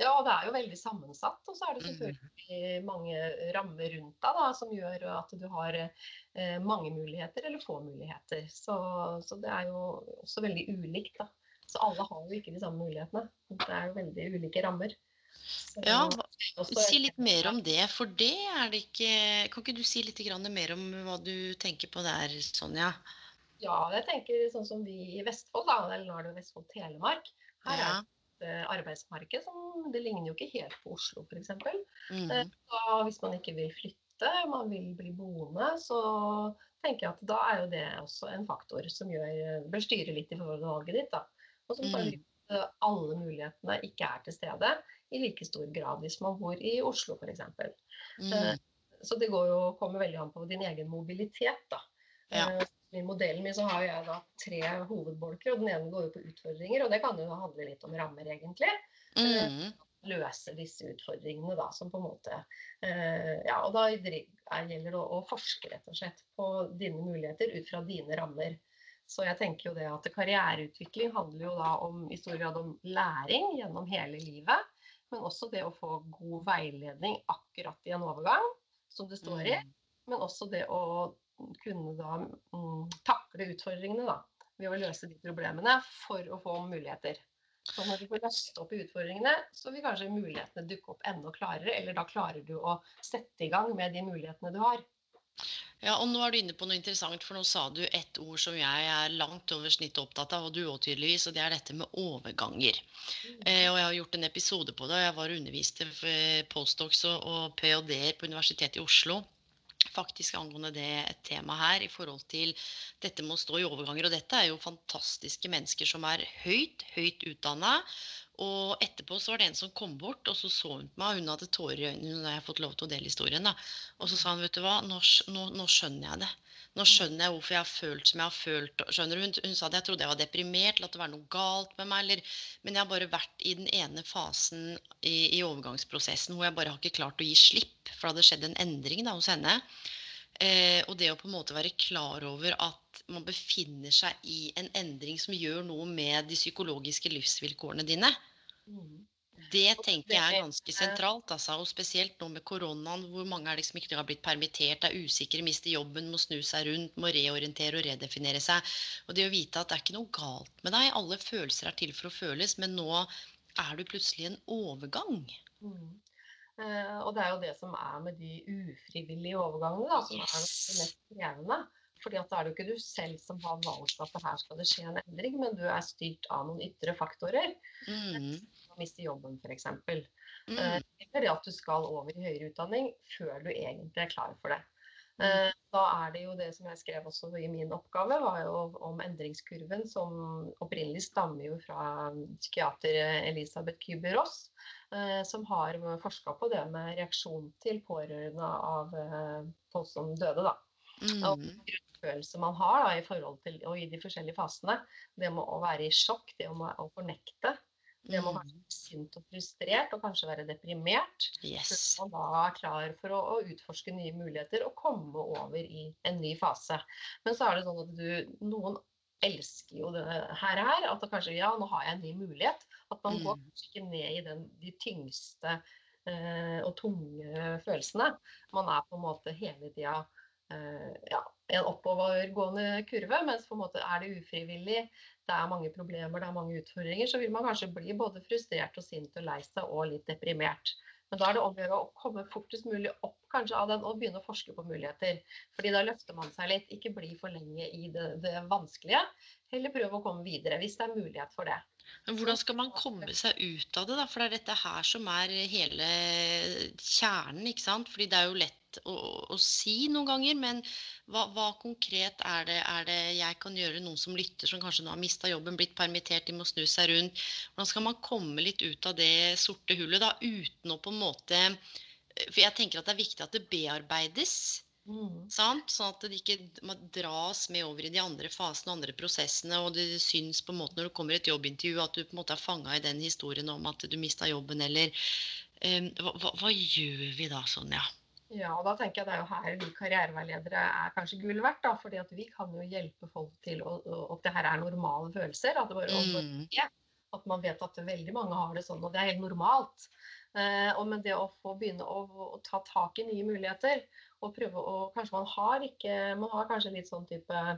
Ja, det er jo veldig sammensatt. Og så er det Mm. selvfølgelig mange rammer rundt deg da, som gjør at du har eh, mange muligheter eller få muligheter. Så, så det er jo også veldig ulikt. da. Så alle har jo ikke de samme mulighetene. Det er veldig ulike rammer. Så, Ja, også- Si litt mer om det, for det er det ikke Kan ikke du si litt mer om hva du tenker på der, Sonja? Ja, jeg tenker sånn som vi i Vestfold, da, eller nå er det Vestfold Telemark. Her er Ja. det et eh, arbeidsmarked som det ligner jo ikke helt på Oslo, f.eks. Mm. Så hvis man ikke vil flytte, man vil bli boende, så tenker jeg at da er jo det også en faktor som gjør, bør styre litt i forhold til valget ditt. da. Og som Mm. at alle mulighetene ikke er til stede i like stor grad hvis man bor i Oslo f.eks. Mm. Så det går jo, kommer veldig an på din egen mobilitet. da. Ja. Eh, I modellen min så har jeg da tre hovedbolker, og den ene går jo på utfordringer. Og det kan jo handle litt om rammer, egentlig Mm. løse disse utfordringene, da, som på en måte eh, Ja, og da er- gjelder det å forske, rett og slett, på dine muligheter ut fra dine rammer. Så jeg tenker jo det at karriereutvikling handler jo da om, i stor grad om læring gjennom hele livet. Men også det å få god veiledning akkurat i en overgang, som det står i. Mm. Men også det å kunne da mm, takle utfordringene, da. Ved å løse de problemene for å få muligheter. Så når du får løst opp i utfordringene, så vil kanskje mulighetene dukke opp enda klarere. Eller da klarer du å sette i gang med de mulighetene du har. Ja, og nå er du inne på noe interessant, for nå sa du et ord som jeg er langt over snittet opptatt av, og du òg tydeligvis, og det er dette med overganger. Eh, og jeg har gjort en episode på det, og jeg var og underviste postdocs og, og ph.d.-er på Universitetet i Oslo. Faktisk angående det et tema her i forhold til dette med å stå i overganger. Og dette er jo fantastiske mennesker som er høyt, høyt utdanna. Og etterpå så var det en som kom bort, og så så hun på meg, hun hadde tårer i øynene. har jeg fått lov til å dele historien, da. Og så sa hun, vet du hva, nå, nå, nå skjønner jeg det. Nå skjønner jeg hvorfor jeg har følt som jeg har følt. Skjønner du? Hun, hun sa at jeg trodde jeg var deprimert, eller at det var noe galt med meg. Eller, men jeg har bare vært i den ene fasen i, i overgangsprosessen hvor jeg bare har ikke klart å gi slipp. For det hadde skjedd en endring da hos henne. Eh, og det å på en måte være klar over at man befinner seg i en endring som gjør noe med de psykologiske livsvilkårene dine. Mm. Det tenker jeg er ganske sentralt. Altså, og spesielt nå med koronaen, hvor mange det ikke har blitt permittert, er usikre, mister jobben, må snu seg rundt, må reorientere og redefinere seg. Og det å vite at det er ikke noe galt med deg, alle følelser er til for å føles, men nå er du plutselig en overgang. Mm. Eh, og det er jo det som er med de ufrivillige overgangene, da, som er det mest krevende. Fordi at da er det jo ikke du selv som har valgt at her skal det skje en endring, men du er styrt av noen ytre faktorer. Mm. Å miste jobben, f.eks. Mm. Eh, eller at du skal over i høyere utdanning før du egentlig er klar for det. Mm. Eh, da er det jo det som jeg skrev også i min oppgave, var jo om endringskurven, som opprinnelig stammer jo fra psykiater Elisabeth Küber-Ross. Eh, som har forska på det med reaksjon til pårørende av eh, folk som døde. da. Mm. Og grunnfølelse man har da, i forhold til, og i de forskjellige fasene. Det med å være i sjokk, det med å fornekte. Det må være mm. sint og frustrert og kanskje være deprimert. Yes. Så man da er klar for å, å, utforske nye muligheter og komme over i en ny fase. Men så er det sånn at du, noen elsker jo det her, her at kanskje ja, nå har jeg en ny mulighet. At man går mm. ikke ned i den, de tyngste eh, og tunge følelsene. Man er på en måte hele tida eh, ja, en oppovergående kurve, mens på en måte er det ufrivillig, det er mange problemer, det er mange utfordringer, så vil man kanskje bli både frustrert og sint og lei seg og litt deprimert. Men da er det om å gjøre å komme fortest mulig opp kanskje av den og begynne å forske på muligheter. Fordi da løfter man seg litt. Ikke bli for lenge i det, det vanskelige. Heller prøve å komme videre, hvis det er mulighet for det. Men hvordan skal man komme seg ut av det, da? For det er dette her som er hele kjernen, ikke sant? Fordi det er jo lett å, å si noen ganger, men hva, hva konkret er det, er det, jeg kan gjøre, noen som lytter, som kanskje nå har mista jobben, blitt permittert, de må snu seg rundt. Hvordan skal man komme litt ut av det sorte hullet, da, uten å på en måte For jeg tenker at det er viktig at det bearbeides. Mm. Sånn at det ikke dras med over i de andre fasene og andre prosessene. Og det syns på en måte når det kommer et jobbintervju at du på en måte er fanga i den historien om at du mista jobben, eller um, hva, hva, gjør vi da, Sonja? Ja, og da tenker jeg det er jo her vi karriereveiledere er kanskje gull verdt. da, fordi at vi kan jo hjelpe folk til at det her er normale følelser. At, det bare, mm. at man vet at veldig mange har det sånn, og det er helt normalt. Eh, og Men det å få begynne å, å, ta tak i nye muligheter og prøve å Kanskje man har ikke Man har kanskje litt sånn type eh,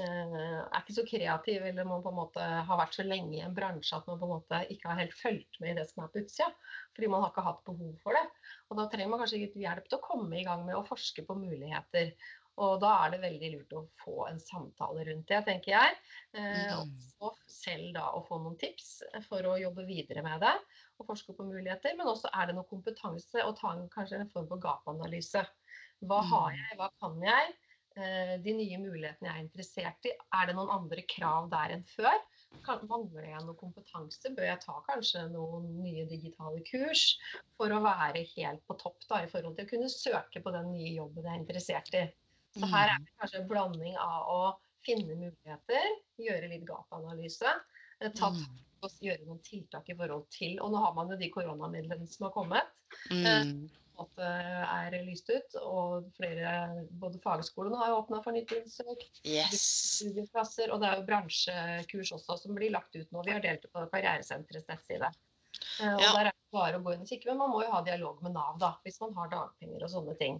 er ikke så kreativ, eller man på en måte har vært så lenge i en bransje at man på en måte ikke har helt fulgt med i det som er på utsida. Fordi man har ikke hatt behov for det. Og da trenger man kanskje litt hjelp til å komme i gang med å forske på muligheter. Og da er det veldig lurt å få en samtale rundt det, tenker jeg. Eh, mm. og selv da å få noen tips for å jobbe videre med det og forske på muligheter. Men også er det noe kompetanse å ta en, kanskje en form for gapanalyse. Hva har mm. jeg, hva kan jeg? Eh, de nye mulighetene jeg er interessert i. Er det noen andre krav der enn før? Kan, mangler jeg noe kompetanse? Bør jeg ta kanskje noen nye digitale kurs for å være helt på topp da, i forhold til å kunne søke på den nye jobben jeg er interessert i? Så her er mm. det kanskje en blanding av å finne muligheter, gjøre litt gapanalyse, eh, ta mm. og gjøre noen tiltak i forhold til Og nå har man jo de koronamidlene som har kommet. Eh, mm måte er lyst ut. Og flere, både fagskolene har åpna for nytt innsøk. Yes. Studieplasser. Og det er jo bransjekurs også som blir lagt ut nå. Vi har delt det på Karrieresenterets nettside. Uh, og ja. der er det bare å gå inn og kikke, Men man må jo ha dialog med Nav da, hvis man har dagpenger og sånne ting.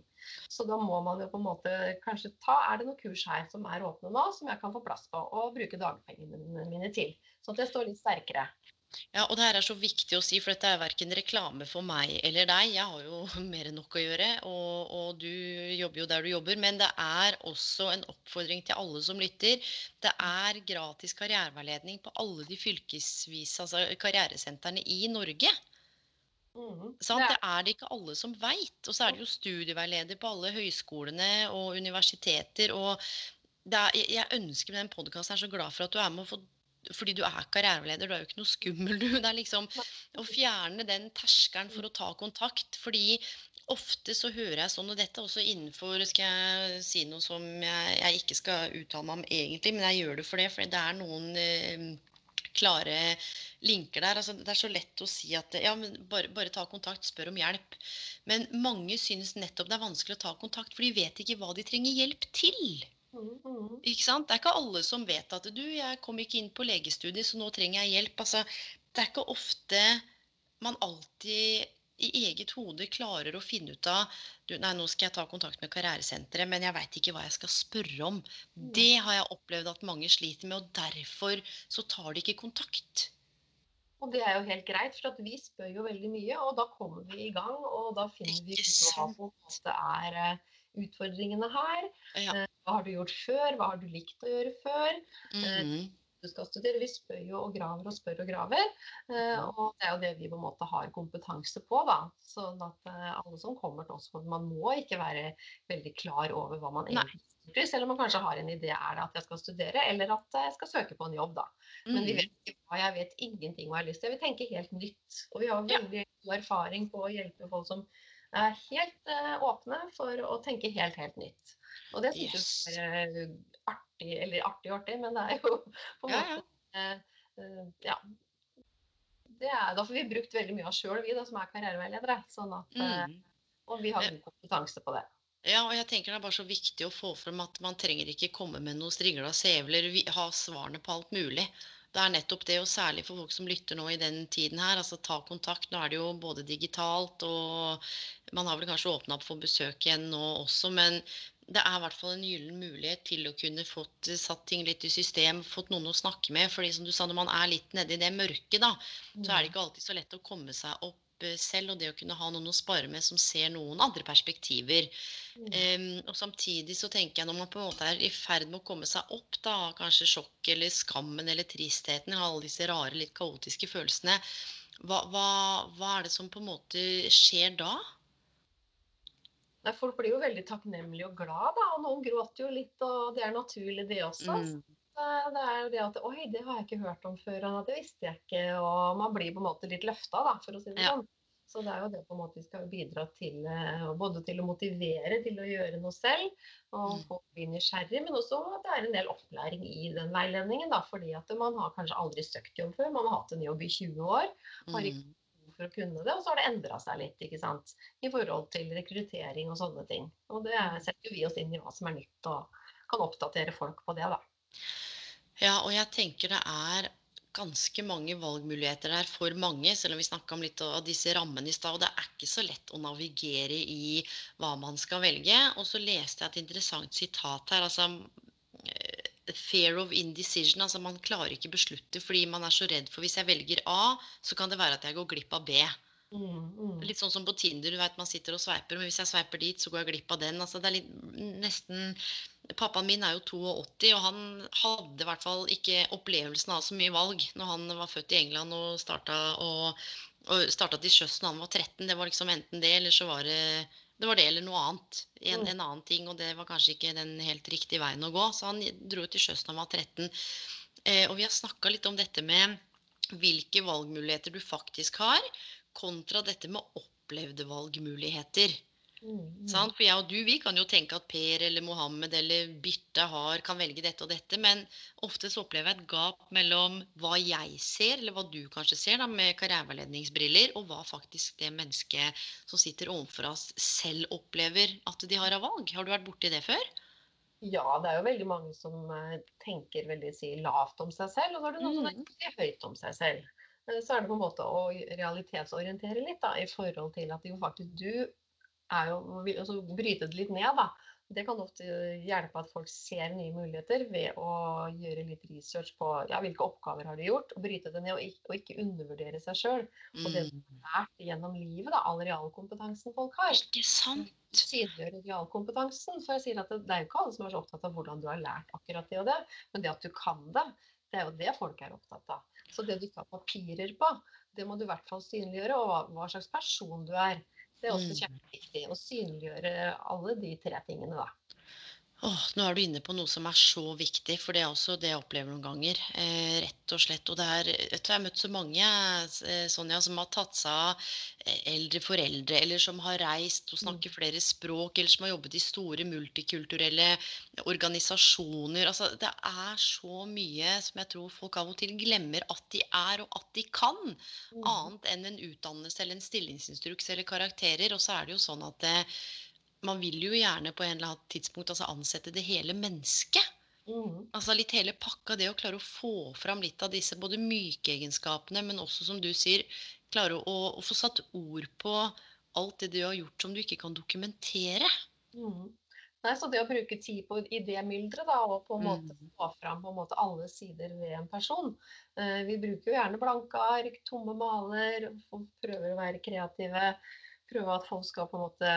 Så da må man jo på en måte kanskje ta Er det noen kurs her som er åpne nå, som jeg kan få plass på og bruke dagpengene mine til? Sånn at jeg står litt sterkere. Ja, og det her er så viktig å si, for dette er verken reklame for meg eller deg. Jeg har jo mer enn nok å gjøre, og, og, du jobber jo der du jobber. Men det er også en oppfordring til alle som lytter. Det er gratis karriereveiledning på alle de fylkesvise altså karrieresentrene i Norge. Mm, er. det er det ikke alle som veit. Og så er det jo studieveileder på alle høyskolene og universiteter. og er, jeg ønsker med den podkasten er så glad for at du er med å få fordi du er karriereleder, du er jo ikke noe skummel, du. Det er liksom å fjerne den terskelen for å ta kontakt. Fordi ofte så hører jeg sånn, og dette også innenfor Skal jeg si noe som jeg, jeg ikke skal uttale meg om egentlig, men jeg gjør det for det. For det er noen eh, klare linker der. Altså, det er så lett å si at ja, men bare, bare ta kontakt, spør om hjelp. Men mange synes nettopp det er vanskelig å ta kontakt, for de vet ikke hva de trenger hjelp til. Mm, mm. Ikke sant? Det er ikke alle som vet at du, jeg kom ikke inn på legestudiet, så nå trenger jeg hjelp. Altså, det er ikke ofte man alltid i eget hode klarer å finne ut av du, Nei, nå skal jeg ta kontakt med karrieresenteret, men jeg veit ikke hva jeg skal spørre om. Mm. Det har jeg opplevd at mange sliter med, og derfor så tar de ikke kontakt. Og det er jo helt greit, for at vi spør jo veldig mye, og da kommer vi i gang. Og da finner vi ut hva måte er eh, utfordringene her. Ja. Eh, Hva har du gjort før? Hva har du likt å gjøre før? Mhm. Du skal studere. Vi spør jo og graver og spør og graver. eh, Mm. Og det er jo det vi på en måte har kompetanse på, da. Sånn at alle som kommer til oss, man må ikke være veldig klar over hva man Nei. egentlig studerer, selv om man kanskje har en idé er det at jeg skal studere, eller at jeg skal søke på en jobb, da. Men vi Mhm. vet ikke hva, jeg vet ingenting hva jeg har lyst til. Jeg vil tenke helt nytt. Og vi har Ja. veldig god erfaring på å hjelpe folk som er helt eh, åpne for å tenke helt, helt nytt. Og det syns Yes. jeg er eh, artig, eller artig og artig, men det er jo på en Ja, måte ja, eh, Ja. Det er, da får vi brukt veldig mye av sjøl, vi da, som er karriereveiledere. Sånn at, Mhm. og vi har god kompetanse på det. Ja, og jeg tenker det er bare så viktig å få frem at man trenger ikke komme med noen strigla sevler, ha svarene på alt mulig. Det er nettopp det, og særlig for folk som lytter nå i den tiden her, altså ta kontakt. Nå er det jo både digitalt, og man har vel kanskje åpna opp for besøk igjen nå også, men det er i hvert fall en gyllen mulighet til å kunne fått satt ting litt i system, fått noen å snakke med. fordi som du sa, når man er litt nedi det mørket, da, så er det ikke alltid så lett å komme seg opp eh, selv, og det å kunne ha noen å spare med som ser noen andre perspektiver. Mm. Um, og samtidig så tenker jeg når man på en måte er i ferd med å komme seg opp, da, kanskje sjokk eller skammen eller tristheten, eller alle disse rare, litt kaotiske følelsene, hva, hva, hva er det som på en måte skjer da? Nei, folk blir jo veldig takknemlige og glad, da. Og noen gråter jo litt, og det er naturlig, det også. Mm. Det er jo det at Oi, det har jeg ikke hørt om før, og det visste jeg ikke. Og man blir på en måte litt løfta, da, for å si det Ja. sånn. Så det er jo det på en måte vi skal bidra til, eh, både til å motivere til å gjøre noe selv, og få bli nysgjerrig, men også at det er en del opplæring i den veiledningen. da, Fordi at man har kanskje aldri søkt jobb før, man har hatt en jobb i 20 år. Har ikke Mm. for å kunne det, og så har det endra seg litt ikke sant? i forhold til rekruttering og sånne ting. Og det er- setter jo vi oss inn i hva som er nytt, og kan oppdatere folk på det. da. Ja, og jeg tenker det er ganske mange valgmuligheter der for mange, selv om vi snakka om litt av disse rammene i stad. Og det er ikke så lett å navigere i hva man skal velge. Og så leste jeg et interessant sitat her. altså eh, Fear of indecision. altså Man klarer ikke beslutte fordi man er så redd for hvis jeg velger A, så kan det være at jeg går glipp av B. Mm, mm. Litt sånn som på Tinder, du vet man sitter og sveiper, men hvis jeg sveiper dit, så går jeg glipp av den. Altså det er litt nesten Pappaen min er jo 82, og han hadde i hvert fall ikke opplevelsen av så mye valg når han var født i England og starta, og, og starta til sjøs da han var 13. Det var liksom enten det, eller så var det det var det eller noe annet. En, Mm. en annen ting, og det var kanskje ikke den helt riktige veien å gå. Så han dro til sjøs da han var 13. Eh, og vi har snakka litt om dette med hvilke valgmuligheter du faktisk har, kontra dette med opplevde valgmuligheter. Mm, mm. For jeg og du vi kan jo tenke at Per eller Mohammed eller Birte har, kan velge dette og dette, men ofte så opplever jeg et gap mellom hva jeg ser, eller hva du kanskje ser da, med karriereveiledningsbriller, og hva faktisk det mennesket som sitter overfor oss selv opplever at de har av valg. Har du vært borti det før? Ja, det er jo veldig mange som eh, tenker veldig si, lavt om seg selv, og så er det noen som Mm. tenker høyt om seg selv. Eh, Så er det på en måte å realitetsorientere litt da, i forhold til at jo faktisk du er jo altså, Bryte det litt ned, da. Det kan ofte hjelpe at folk ser nye muligheter ved å gjøre litt research på ja, hvilke oppgaver har de gjort, og bryte det ned, og ikke, og ikke undervurdere seg sjøl. Og det Mm. lært gjennom livet, da, all realkompetansen folk har Ikke sant? synliggjøre realkompetansen. For jeg sier at det, det er jo ikke alle som er så opptatt av hvordan du har lært akkurat det og det, men det at du kan det, det er jo det folk er opptatt av. Så det du ikke har papirer på, det må du i hvert fall synliggjøre, og hva, hva slags person du er. Det er også Mm. kjempeviktig å synliggjøre alle de tre tingene, da. Åh, nå er du inne på noe som er så viktig, for det er også det jeg opplever noen ganger. Eh, rett og slett. Og det er, jeg har møtt så mange eh, Sonja, som har tatt seg av eh, eldre foreldre, eller som har reist og Mm. snakker flere språk, eller som har jobbet i store multikulturelle organisasjoner. Altså, det er så mye som jeg tror folk av og til glemmer at de er, og at de kan. Mm. Annet enn en utdannelse eller en stillingsinstruks eller karakterer. Og så er det jo sånn at eh, man vil jo gjerne på en eller annen tidspunkt altså ansette det hele mennesket. Mm. Altså litt hele pakka, det å klare å få fram litt av disse både myke egenskapene, men også som du sier, klare å, å få satt ord på alt det du har gjort som du ikke kan dokumentere. Mm. Nei, så det å bruke tid på i det mylderet, da, og på en måte Mm. få fram på en måte alle sider ved en person. Eh, vi bruker jo gjerne blanke ark, tomme maler, prøver å være kreative. Prøve at folk skal på en måte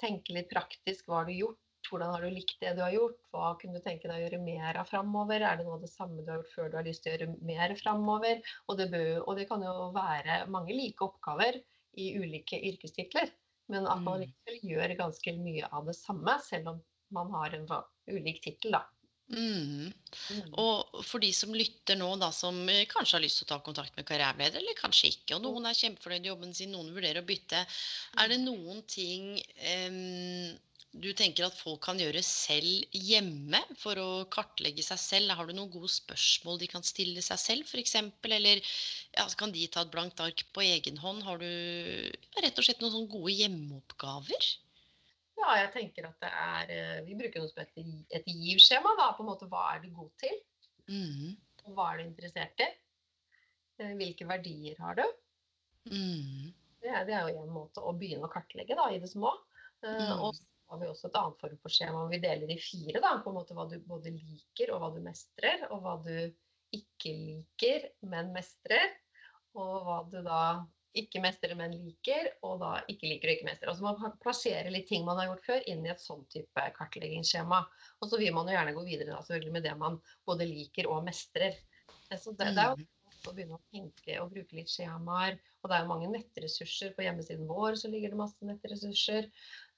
tenke litt praktisk. Hva har du gjort? Hvordan har du likt det du har gjort? Hva kunne du tenke deg å gjøre mer av framover? Er det noe av det samme du har gjort før du har lyst til å gjøre mer framover? Og det, bør, og det kan jo være mange like oppgaver i ulike yrkestitler. Men at man Mm. likevel gjør ganske mye av det samme, selv om man har en ulik tittel, da. Mm. Og for de som lytter nå, da, som eh, kanskje har lyst til å ta kontakt med karriereleder, eller kanskje ikke, og noen er kjempefornøyd i jobben sin, noen vurderer å bytte, er det noen ting um, du tenker at folk kan gjøre selv hjemme for å kartlegge seg selv? Har du noen gode spørsmål de kan stille seg selv, f.eks.? Eller ja, kan de ta et blankt ark på egen hånd? Har du rett og slett noen sånne gode hjemmeoppgaver? Ja, jeg tenker at det er eh, Vi bruker noe som heter et givskjema. da, på en måte Hva er du god til? Mm. Hva er du interessert i? Eh, Hvilke verdier har du? Mm. Det er, det er jo en måte å begynne å kartlegge da, i det små. Eh, Mm. Og så har vi også et annet form for skjema. Vi deler i fire. da, på en måte Hva du både liker og hva du mestrer. Og hva du ikke liker, men mestrer. Og hva du da ikke mestrer, men liker. Og da ikke liker og ikke mestrer. Altså Man kan plassere litt ting man har gjort før, inn i et sånn type kartleggingsskjema. Og så vil man jo gjerne gå videre da, selvfølgelig med det man både liker og mestrer. Eh, Så det, det er jo Mm. å begynne å tenke og bruke litt skjemaer. Og det er jo mange nettressurser. På hjemmesiden vår så ligger det masse nettressurser.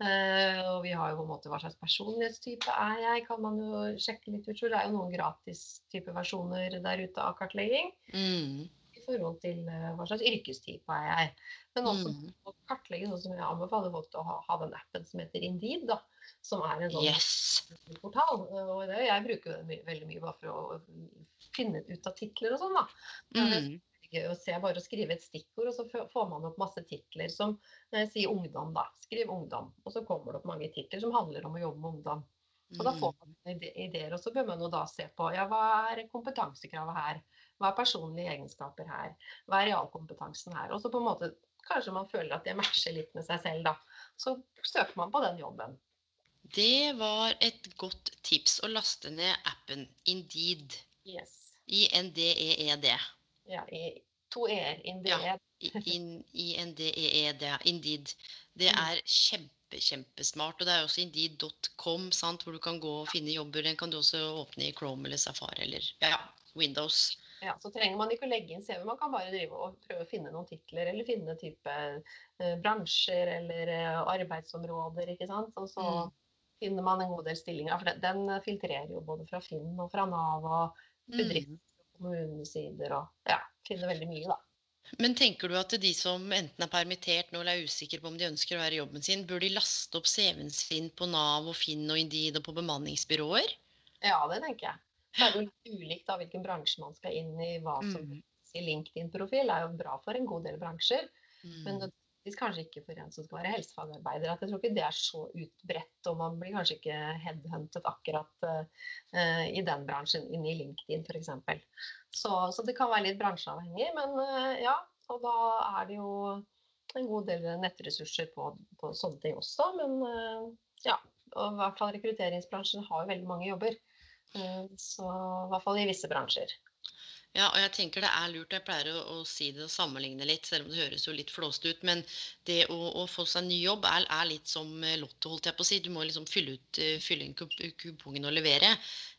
Eh, og vi har jo på en måte hva slags personlighetstype er jeg, kan man jo sjekke litt ut. Så det er jo noen gratis type versjoner der ute av kartlegging Mm. Forhold til eh, hva slags yrkestype er jeg. Men også Mm. å kartlegge sånn som jeg anbefaler folk til å ha, ha den appen som heter Indeed, da. Som er en sånn Yes. portal. Og det, jeg bruker den my veldig mye bare for å finne ut av titler og sånn, da. Mm. gøy å se bare å skrive et stikkord, og så får man opp masse titler som eh, sier ungdom, da. Skriv ungdom. Og så kommer det opp mange titler som handler om å jobbe med ungdom. Og da får Mm. man ide- ideer, og så bør man jo da se på ja, hva er kompetansekravet her? Hva er personlige egenskaper her? Hva er realkompetansen her? Og så på en måte kanskje man føler at det matcher litt med seg selv, da. Så søker man på den jobben. Det var et godt tips å laste ned appen Indeed. Yes. I-N-D-E-E-D. Ja, i to e-er. Indeed. Ja. I- in- I-N-D-E-E-D. Indeed. Det Mm. er kjempe, kjempesmart. Og det er også indeed.com, hvor du kan gå og finne jobber. Den kan du også åpne i Chrome eller Safari eller ja, Windows. Ja, så trenger man ikke å legge inn CV, man kan bare drive og prøve å finne noen titler, eller finne type eh, bransjer eller eh, arbeidsområder, ikke sant. Og så Mm. finner man en god del stillinger, for den, den filtrerer jo både fra Finn og fra Nav og bedrifter Mm. og kommunesider og ja, finner veldig mye, da. Men tenker du at de som enten er permittert nå eller er usikre på om de ønsker å være i jobben sin, bør de laste opp CV-en sin på Nav og Finn og Indeed og på bemanningsbyråer? Ja, det tenker jeg. Så er jo litt ulikt da hvilken bransje man skal inn i. Hva som Mm. i LinkedIn-profil er jo bra for en god del bransjer. Men Mm. nødvendigvis kanskje ikke for en som skal være helsefagarbeider. At jeg tror ikke det er så utbredt, og man blir kanskje ikke headhuntet akkurat uh, i den bransjen, inn i LinkedIn f.eks. Så, så det kan være litt bransjeavhengig, men uh, ja. Og da er det jo en god del nettressurser på, på sånne ting også. Men uh, ja. Og i hvert fall rekrutteringsbransjen har jo veldig mange jobber. Eh, så i hvert fall i visse bransjer. Ja, og jeg tenker det er lurt. Jeg pleier å, å si det og sammenligne litt, selv om det høres jo litt flåst ut. Men det å, å få seg en ny jobb er, er litt som eh, Lotto, holdt jeg på å si. Du må liksom fylle, ut, eh, fylle inn kupongen og levere.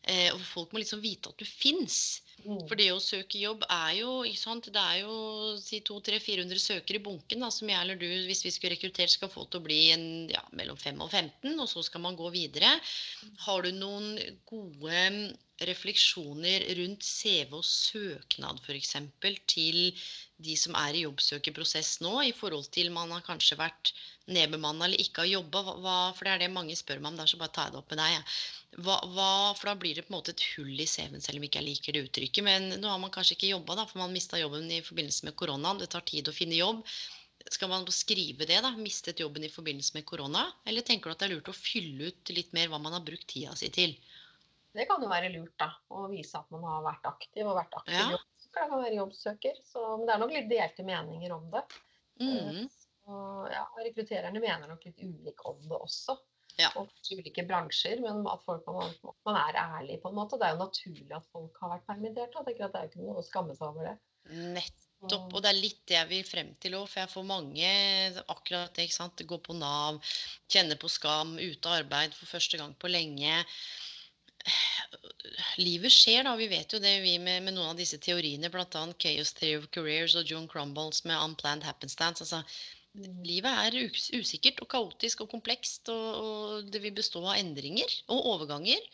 Eh, og folk må liksom vite at du fins. Mm. For det å søke jobb er jo ikke sant? Det er jo si 200-400 søkere i bunken da, som jeg eller du, hvis vi skulle rekruttert, skal få til å bli en, ja, mellom 5 og 15, og så skal man gå videre. Har du noen gode refleksjoner rundt CV og søknad f.eks. til de som er i jobbsøkerprosess nå, i forhold til man har kanskje vært nedbemanna eller ikke har jobba? For det er det mange spør meg om. der, så bare tar jeg det opp med deg. Hva, hva, for da blir det på en måte et hull i CV-en, selv om ikke jeg liker det uttrykket. Men nå har man kanskje ikke jobba, for man mista jobben i forbindelse med korona. Det tar tid å finne jobb. Skal man skrive det, da? Mistet jobben i forbindelse med korona? Eller tenker du at det er lurt å fylle ut litt mer hva man har brukt tida si til? Det kan jo være lurt, da. Å vise at man har vært aktiv og vært aktiv ja. Jobbsøker. Det kan være jobbsøker. Så, men det er nok litt delte meninger om det. Mm. Så, ja, rekruttererne mener nok litt ulik om det også ja. og ulike bransjer, men at, folk, man, man, er ærlig på en måte. Det er jo naturlig at folk har vært permittert. Jeg at Det er jo ikke noe å skamme seg over det. Nettopp. Og det er litt det jeg vil frem til òg, for jeg får mange akkurat det. ikke sant? Gå på Nav, kjenne på skam, ute av arbeid for første gang på lenge. Livet skjer, da. Vi vet jo det, vi med, med noen av disse teoriene, bl.a. Chaos Theory of Careers og John Crumbles med Unplanned Happenstance. altså Livet er usikkert og kaotisk og komplekst, og, og, det vil bestå av endringer og overganger.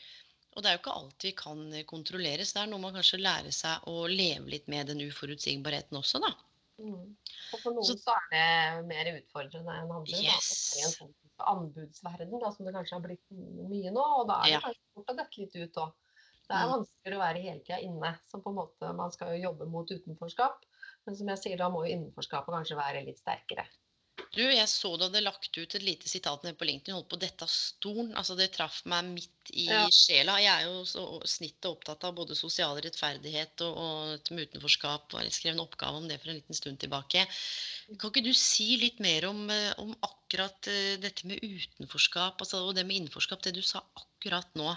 Og det er jo ikke alt vi kan kontrollere, så det er noe man kanskje lærer seg å leve litt med den uforutsigbarheten også, da. Mm. Og for noen så, så, er det mer utfordrende enn andre. Yes. Da. En sånn anbudsverden da, som det kanskje har blitt mye nå, og da er det ja. kanskje fort å dette litt ut òg. Det er mm. vanskeligere å være hele tida inne. Så på en måte man skal jo jobbe mot utenforskap. Men som jeg sier, da må jo innenforskapet kanskje være litt sterkere. Du, jeg så du hadde lagt ut et lite sitat nede på LinkedIn. Holdt på dette stolen. Altså, det traff meg midt i ja. sjela. Jeg er jo så snittet opptatt av både sosial rettferdighet og, og med utenforskap. Og jeg skrev en oppgave om det for en liten stund tilbake. Kan ikke du si litt mer om, eh, om akkurat eh, dette med utenforskap altså, og det med innenforskap, det du sa akkurat nå?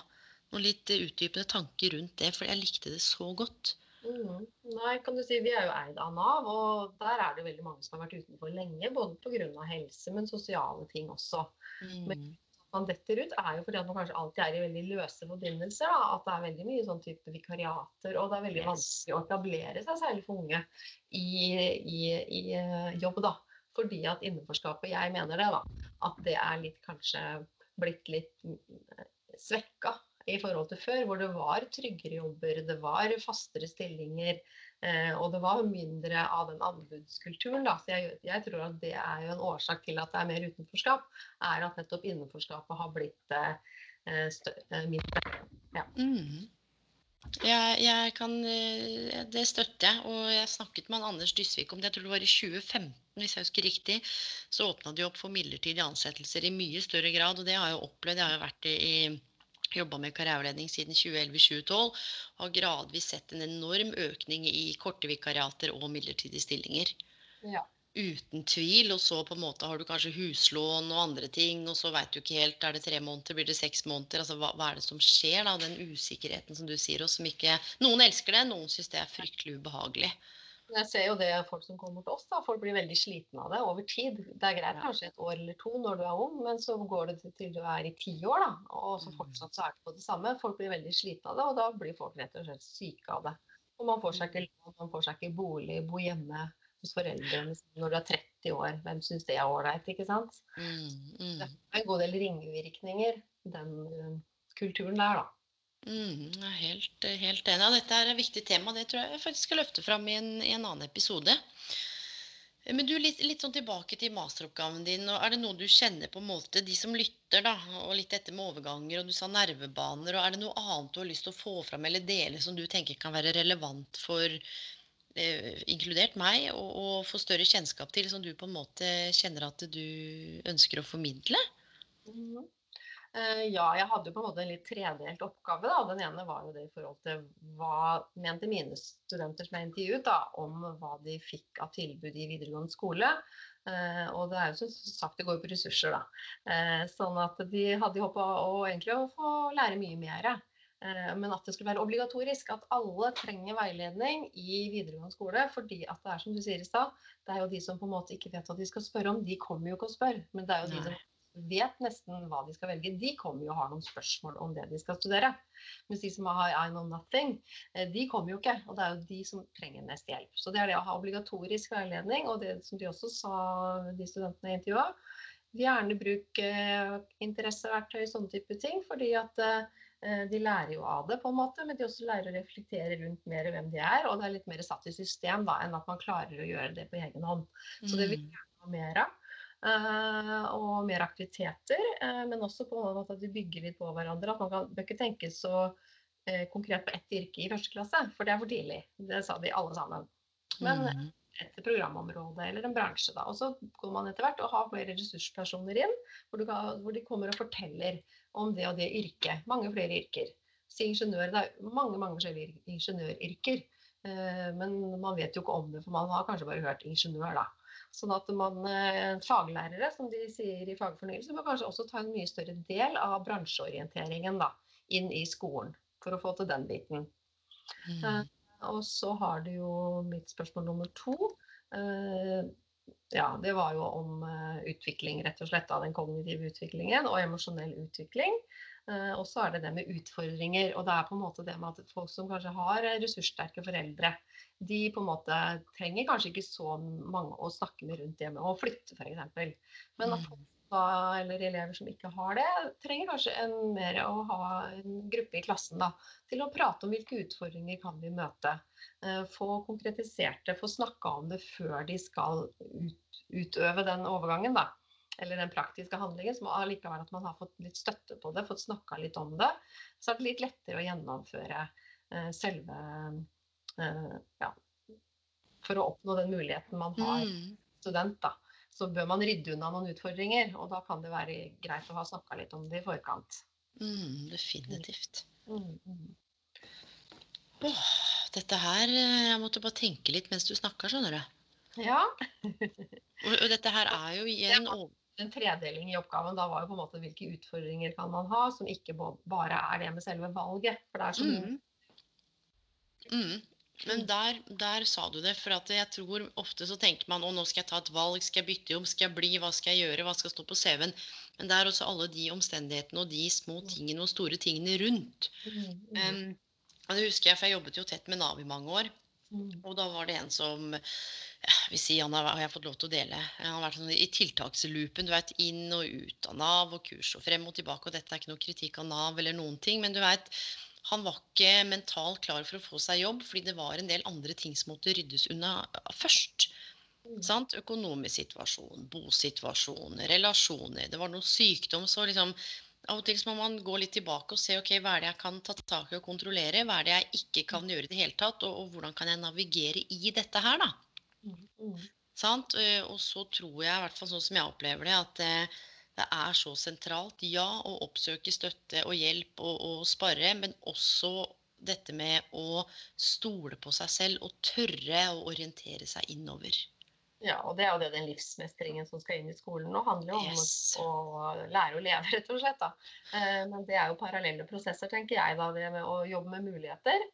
Noen litt utdypende tanker rundt det, for jeg likte det så godt. Mm. Nei, kan du si, Vi er jo eid av Nav, og der er det veldig mange som har vært utenfor lenge. Både pga. helse, men sosiale ting også. Mm. Men man detter ut, er jo fordi at man kanskje alltid er i veldig løse forbindelser. Da. At det er veldig mye sånn type vikariater, og det er veldig yes. vanskelig å etablere seg, særlig for unge, i, i, i eh, jobb. da. Fordi at innenforskapet, jeg mener det, da, at det er litt kanskje blitt litt mm, svekka i forhold til før, hvor det var tryggere jobber, det var fastere stillinger. Eh, og det var mindre av den anbudskulturen. Da. Så jeg, jeg, tror at det er jo en årsak til at det er mer utenforskap. Er at nettopp innenforskapet har blitt eh, eh, mindre. Ja. Mm. Jeg, jeg kan, eh, det støtter jeg. Og jeg snakket med Anders Dysvik om det. Jeg tror det var i 2015, hvis jeg husker riktig. Så åpna de opp for midlertidige ansettelser i mye større grad. Og det har jeg opplevd. Jeg har vært i jobba med karriereveiledning siden 2011-2012. Har gradvis sett en enorm økning i korte vikariater og midlertidige stillinger. Ja. Uten tvil. Og så på en måte har du kanskje huslån og andre ting, og så veit du ikke helt Er det tre måneder, blir det seks måneder? Altså hva, hva er det som skjer, da? Den usikkerheten som du sier, og som ikke Noen elsker det, noen syns det er fryktelig ubehagelig. Jeg ser jo det folk som kommer til oss, da, folk blir veldig slitne av det over tid. Det er greit kanskje et år eller to når du er ung, men så går det til du er i ti år, da. Og så mm. fortsatt så er det på det samme. Folk blir veldig slitne av det, og da blir folk rett og slett syke av det. Og man får seg ikke mm. lån, man får seg ikke bolig, bo hjemme hos foreldrene når du er 30 år. Hvem syns det er ålreit, ikke sant? Mm, mm. Det er en god del ringvirkninger, den uh, kulturen der, da. Mm, jeg er helt, helt enig. Dette er et viktig tema. Det tror jeg jeg faktisk skal løfte fram i en, i en annen episode. Men du, litt, litt, sånn tilbake til masteroppgaven din. og Er det noe du kjenner på en måte, de som lytter, da, og litt dette med overganger, og du sa nervebaner, og er det noe annet du har lyst til å få fram eller dele som du tenker kan være relevant for eh, inkludert meg, og, og få større kjennskap til, som du på en måte kjenner at du ønsker å formidle? Mm. Eh, ja, jeg hadde på en måte en litt tredelt oppgave. da. Den ene var jo det i forhold til hva mente mine studenter som jeg intervjuet, da, om hva de fikk av tilbud i videregående skole. Eh, og det er jo som sagt, det går jo på ressurser, da. Eh, sånn at de hadde håpa å egentlig å få lære mye mer. Men at det skulle være obligatorisk. At alle trenger veiledning i videregående skole. Fordi at det er som du sier i stad, det er jo de som på en måte ikke vet hva de skal spørre om. De kommer jo ikke og spør. Men det er jo de som vet nesten hva de skal velge, de kommer jo og har noen spørsmål om det de skal studere. Mens de som har I know nothing, eh, de kommer jo ikke. Og det er jo de som trenger mest hjelp. Så det er det å ha obligatorisk veiledning, og det som de også sa, de studentene i intervjuet, gjerne bruk eh, interesseverktøy, sånne type ting. fordi at eh, de lærer jo av det, på en måte, men de også lærer å reflektere rundt mer hvem de er. Og det er litt mer satt i system da, enn at man klarer å gjøre det på egen hånd. Så det vil vi mm. gjerne ha mer av. Uh, og mer aktiviteter, uh, men også på en måte at vi bygger litt på hverandre. At man kan, bør ikke tenke så uh, konkret på ett yrke i første klasse, for det er for tidlig. Det sa de alle sammen. Men mm et programområde eller en bransje. Da. Og så går man etter hvert og har flere ressurspersoner inn, hvor, kan, hvor, de kommer og forteller om det og det yrket. Mange flere yrker. Så ingeniør, Det er mange mange forskjellige ingeniøryrker. Eh, men man vet jo ikke om det, for man har kanskje bare hørt ingeniør, da. Sånn at man, eh, faglærere, som de sier i fagfornyelse, bør kanskje også ta en mye større del av bransjeorienteringen da, inn i skolen. For å få til den biten. Mm. Eh, og så har du jo mitt spørsmål nummer to. Eh, ja, det var jo om utvikling, rett og slett. Av den kognitive utviklingen og emosjonell utvikling. Eh, og så er det det med utfordringer. Og det er på en måte det med at folk som kanskje har ressurssterke foreldre, de på en måte trenger kanskje ikke så mange å snakke med rundt det med å flytte, f.eks. Men at folk mm eller elever som ikke har det, trenger kanskje en mer å ha en gruppe i klassen da, til å prate om hvilke utfordringer kan vi møte. Eh, få konkretisert det, få snakka om det før de skal ut, utøve den overgangen. da eller den praktiske handlingen, som allikevel at man har fått litt støtte på det, fått snakka litt om det, så er det litt lettere å gjennomføre eh, selve eh, Ja, for å oppnå den muligheten man har mm. student, da så bør man rydde unna noen utfordringer. Og da kan det være greit å ha snakka litt om det i forkant. Mm, definitivt. Mm, mm. Åh, dette her eh, Jeg måtte bare tenke litt mens du snakka, skjønner du. Ja. og, dette her er jo igjen En tredeling i oppgaven da var jo på en måte hvilke utfordringer kan man ha som ikke bare er det med selve valget. For det er så mye mm. mm. Men der, der, sa du det. For jeg tror ofte så tenker man å nå skal jeg ta et valg, skal jeg bytte jobb, skal jeg bli, hva skal jeg gjøre, hva skal stå på CV-en. Men det er også alle de omstendighetene og de små mm. tingene og store tingene rundt. Um, og det husker jeg, for jeg jobbet jo tett med Nav i mange år. Og da var det en som ja, vi sier, han har, har jeg fått lov til å dele. Han har vært sånn i tiltaksloopen. Du vet, inn og ut av Nav og kurs og frem og tilbake. Og dette er ikke noe kritikk av Nav eller noen ting. Men du vet, han var ikke mentalt klar for å få seg jobb, fordi det var en del andre ting som måtte ryddes unna først. Mm. Sant? Økonomisk situasjon, bosituasjon, relasjoner. Det var noe sykdom. Så liksom, av og til må man gå litt tilbake og se ok, hva er det jeg kan ta tak i og kontrollere. Hva er det jeg ikke kan gjøre i det hele tatt, og, og, hvordan kan jeg navigere i dette her, da. Mm. mm. Sant? Og så tror jeg, i hvert fall sånn som jeg opplever det, at eh, det er så sentralt, ja, å oppsøke støtte og hjelp og, og spare, men også dette med å stole på seg selv og tørre å orientere seg innover. Ja, og det er jo det den livsmestringen som skal inn i skolen nå, handler om yes. å, å, lære å leve, rett og slett. da. Eh, men det er jo parallelle prosesser, tenker jeg, da, det med å jobbe med muligheter.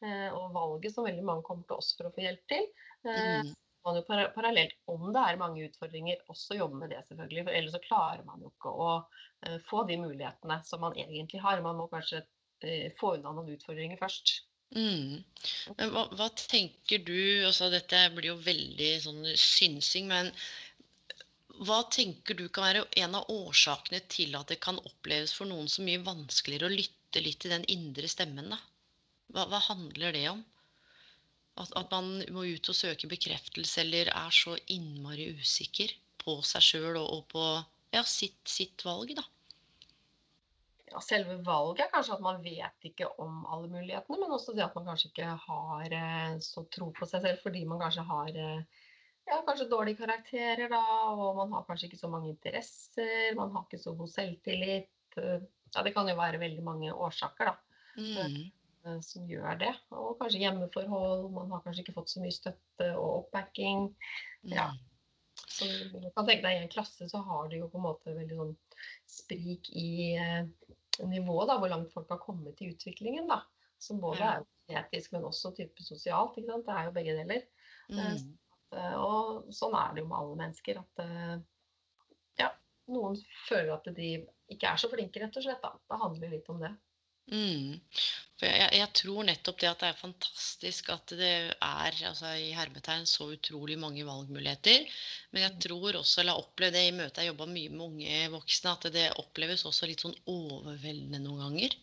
Eh, og valget som veldig mange kommer til oss for å få hjelp til. Eh, mm man jo parallelt, om det er mange utfordringer, også jobbe med det, selvfølgelig. For ellers så klarer man jo ikke å uh, få de mulighetene som man egentlig har. Man må kanskje uh, få unna noen utfordringer først. Mm. Men hva, hva, tenker du altså Dette blir jo veldig sånn synsing, men hva tenker du kan være en av årsakene til at det kan oppleves for noen så mye vanskeligere å lytte litt til den indre stemmen? da? Hva, hva handler det om? At, at, man må ut og søke bekreftelse eller er så innmari usikker på seg sjøl og, og, på ja, sitt, sitt, valg, da. Ja, selve valget er kanskje at man vet ikke om alle mulighetene, men også det at man kanskje ikke har eh, så tro på seg selv fordi man kanskje har eh, ja, kanskje dårlige karakterer, da, og man har kanskje ikke så mange interesser, man har ikke så god selvtillit. Ja, det kan jo være veldig mange årsaker, da. Mm. Eh, som gjør det. Og kanskje hjemmeforhold. Man har kanskje ikke fått så mye støtte og oppbacking. Ja. Mm. Så du kan tenke deg I en klasse så har du jo på en måte veldig sånn sprik i eh, nivået, da, hvor langt folk har kommet i utviklingen. da, Som både ja. er etisk, men også type sosialt. ikke sant, Det er jo begge deler. Eh, mm. Eh, og sånn er det jo med alle mennesker. at ja, noen føler at de ikke er så flinke, rett og slett. Da, Det handler jo litt om det. Mm. For jeg, jeg, tror nettopp det at det er fantastisk at det er altså i hermetegn så utrolig mange valgmuligheter. Men jeg tror også, eller jeg opplevd det i møtet jeg jobba mye med unge voksne, at det oppleves også litt sånn overveldende noen ganger.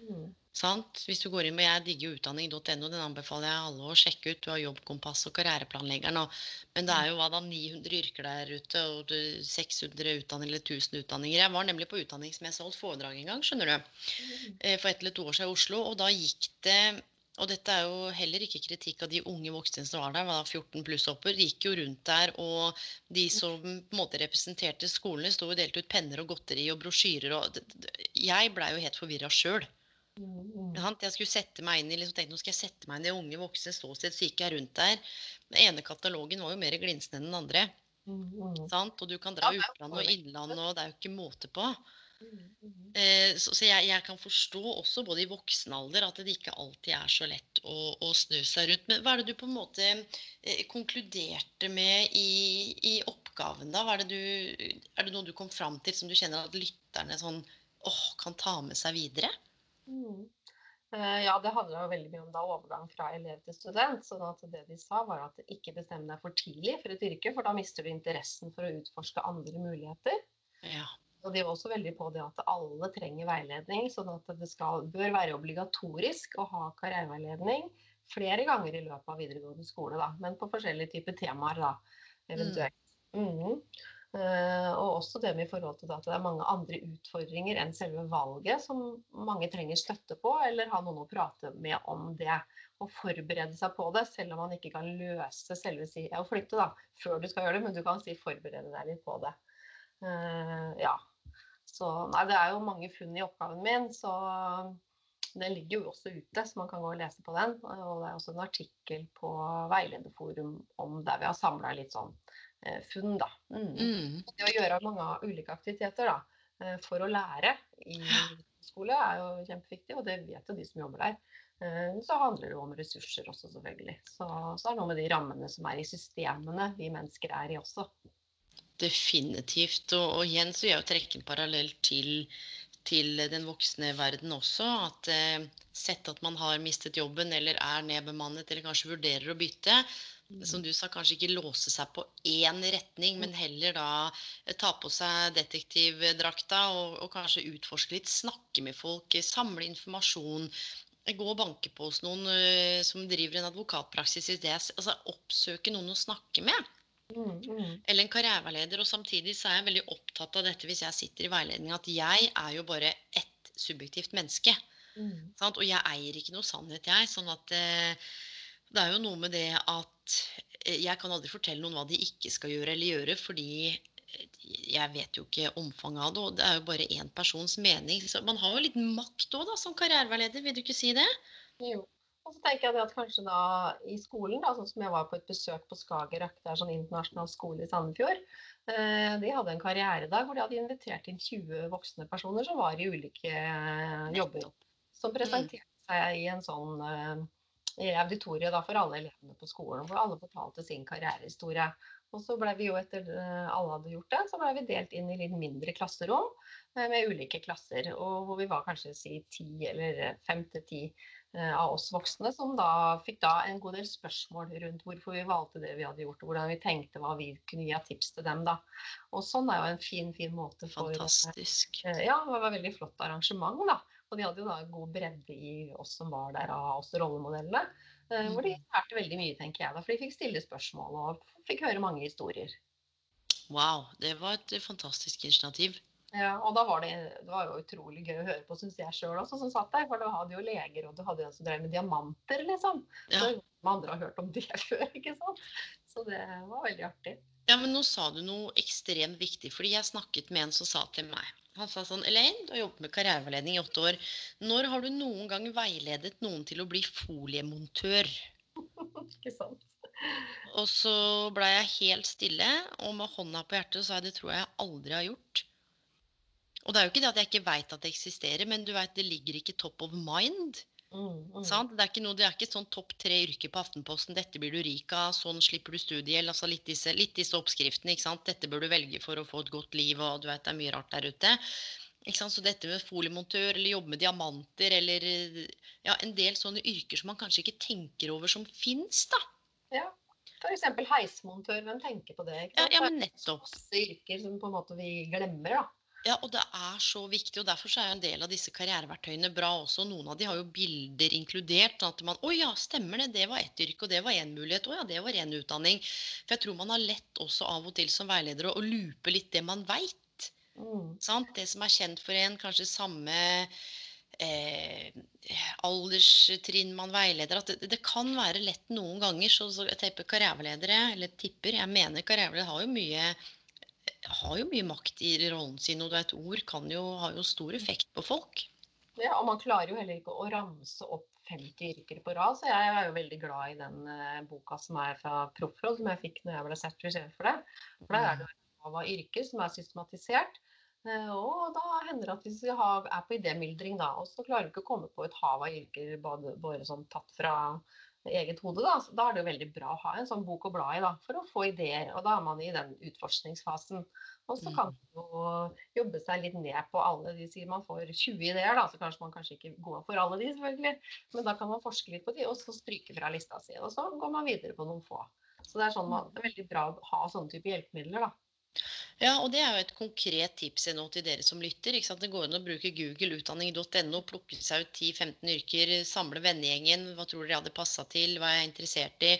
Mm. Sant? Hvis du går inn med Jeg digger utdanning.no, den anbefaler jeg alle å sjekke ut. Du har Jobbkompass og Karriereplanleggeren. Og, men det er jo hva da 900 yrker der ute, og 600 utdanninger eller 1000 utdanninger. Jeg var nemlig på utdanningsmesse og holdt foredrag en gang, skjønner du. Eh, for ett eller to år siden i Oslo. Og da gikk det og dette er jo heller ikke kritikk av de unge voksne som var der, var 14 pluss opper. De gikk jo rundt der, og de som på en måte representerte skolene, sto og delte ut penner og godteri og brosjyrer. Og jeg blei jo helt forvirra sjøl. Mm. Jeg skulle sette meg inn i liksom, tenkte, nå skal jeg sette meg inn i unge voksne ståsted. Så gikk jeg rundt der. Den ene katalogen var jo mer glinsende enn den andre. Mm. Og du kan dra ja, utland og innland, og det er jo ikke måte på. Eh, så, så jeg, jeg, kan forstå også både i voksen alder at det ikke alltid er så lett å, å snu seg rundt. Men hva er det du på en måte eh, konkluderte med i, i oppgaven, da? Er det, du, er det noe du kom fram til som du kjenner at lytterne sånn, åh, kan ta med seg videre? Mm. Eh, ja, det handla veldig mye om da overgang fra elev til student. sånn at det de sa, var at ikke bestem deg for tidlig for et yrke, for da mister du interessen for å utforske andre muligheter. Ja. Og de var også veldig på det at alle trenger veiledning, sånn at det skal, bør være obligatorisk å ha karriereveiledning flere ganger i løpet av videregående skole, da, men på forskjellige typer temaer, da, eventuelt. Mm. Mm. Uh, og også det med i forhold til at det er mange andre utfordringer enn selve valget som mange trenger støtte på, eller ha noen å prate med om det. Og forberede seg på det, selv om man ikke kan løse selve si å flytte da, før du skal gjøre det, men du kan si forberede deg litt på det. Uh, ja. Så nei, det er jo mange funn i oppgaven min, så den ligger jo også ute, så man kan gå og lese på den. Og det er også en artikkel på Veilederforum om der vi har samla litt sånn Eh, funn. Da. Mm. Mm. Det å gjøre mange ulike aktiviteter da, eh, for å lære i skole er jo kjempeviktig, og det vet jo de som jobber der. Eh, så handler det jo om ressurser også, selvfølgelig. Så, så er det noe med de rammene som er i systemene vi mennesker er i også. Definitivt. Og, og igjen så vil jeg jo trekke en parallell til, til den voksne verden også. At eh, sett at man har mistet jobben eller er nedbemannet eller kanskje vurderer å bytte, som du sa, kanskje ikke låse seg på én retning, men heller da eh, ta på seg detektivdrakta og, og kanskje utforske litt, snakke med folk, eh, samle informasjon. Gå og banke på hos noen uh, som driver en advokatpraksis i det. Altså oppsøke noen å snakke med. Mm, mm. Eller en karriereveileder. Og samtidig så er jeg veldig opptatt av dette hvis jeg sitter i veiledning, at jeg er jo bare ett subjektivt menneske. Mm. Og jeg eier ikke noe sannhet, jeg. Sånn at eh, det er jo noe med det at eh, jeg kan aldri fortelle noen hva de ikke skal gjøre eller gjøre, fordi eh, jeg vet jo ikke omfanget av det, og det er jo bare én persons mening. Så man har jo litt makt òg, som karriereveileder, vil du ikke si det? Jo. Og så tenker jeg at kanskje da i skolen, da, sånn som jeg var på et besøk på Skagerrak, det er sånn internasjonal skole i Sandefjord. Eh, de hadde en karrieredag hvor de hadde invitert inn 20 voksne personer som var i ulike jobber. Som mm. presenterte seg i en sånn i auditoriet da, for alle elevene på skolen, hvor alle fortalte sin karrierehistorie. Og så ble vi jo etter eh, alle hadde gjort det, så ble vi delt inn i litt mindre klasserom eh, med ulike klasser. Og hvor vi var kanskje si ti eller fem til ti eh, av oss voksne som da fikk da en god del spørsmål rundt hvorfor vi valgte det vi hadde gjort, og hvordan vi tenkte hva vi kunne gi av tips til dem. da. Og sånn er jo en fin, fin måte for Fantastisk. Ja, det var et veldig flott arrangement. da. Og de hadde jo da god bredde i oss som var der av oss rollemodellene. Mm. hvor de mm. lærte veldig mye, tenker jeg. da, For de fikk stille spørsmål og fikk høre mange historier. Wow, det var et fantastisk initiativ. Ja, og da var det, det var jo utrolig gøy å høre på, syns jeg sjøl også, som satt der. For du hadde jo leger, og du hadde en som drev med diamanter, liksom. Ja. Så andre har hørt om det før, ikke sant. Så det var veldig artig. Ja, men nå sa du noe ekstremt viktig, fordi jeg snakket med en som sa til meg han sa sånn Elaine, du har jobbet med karriereveiledning i åtte år. Når har du noen gang veiledet noen til å bli foliemontør? Ikke sant. Og så blei jeg helt stille, og med hånda på hjertet sa jeg det tror jeg aldri har gjort. Og det er jo ikke det at jeg ikke veit at det eksisterer, men du vet, det ligger ikke top of mind. Mm, mm. Sant? Det er ikke noe, det er ikke sånn topp tre yrker på Aftenposten. Dette blir du rik av, sånn slipper du studiegjeld. Altså litt disse, litt disse oppskriftene. Dette bør du velge for å få et godt liv, og du vet det er mye rart der ute. Så dette med foliemontør eller jobbe med diamanter eller ja, en del sånne yrker som man kanskje ikke tenker over som fins, da. Ja. F.eks. heismontør, hvem tenker på det? Ikke Ja, sant? ja, Det er men nettopp. masse yrker som på en måte vi glemmer, da. Ja, og det er så viktig, og derfor så er en del av disse karriereverktøyene bra også. Noen av de har jo bilder inkludert, sånn at man Å ja, stemmer det, det var ett yrke, og det var én mulighet. Å ja, det var én utdanning. For jeg tror man har lett også av og til som veileder å lupe litt det man veit. Mm. Det som er kjent for en, kanskje samme eh, alderstrinn man veileder. At det, det kan være lett noen ganger. Så, så jeg tipper karriereledere, eller tipper, jeg mener karriereledere har jo mye har jo mye makt i rollen sin, og et ord kan jo, har jo stor effekt på folk. Ja, og man klarer jo heller ikke å ramse opp 50 yrker på rad, så jeg er jo veldig glad i den eh, boka som er fra Proffroll, som jeg fikk når jeg ble sertifisert for det. For der er det av yrker som er systematisert. Eh, og da hender det at hvis vi er på idémyldring da, og så klarer vi ikke å komme på et hav av yrker bare, bare sånn tatt fra eget hode, da, da er det jo veldig bra å ha en sånn bok å bla i da, for å få ideer. Og da er man i den utforskningsfasen. Og så kan man jo jobbe seg litt ned på alle de sier man får 20 ideer, da, så kanskje man kanskje ikke går for alle de, selvfølgelig. Men da kan man forske litt på de, og så stryke fra lista si. Og så går man videre på noen få. Så det er, sånn man, det er veldig bra å ha sånne type hjelpemidler, da. Ja, og det er jo et konkret tips nå til dere som lytter. Ikke sant? Det går an å bruke Google utdanning.no, plukke seg ut 10-15 yrker, samle vennegjengen. Hva tror dere hadde passa til, hva er jeg interessert i?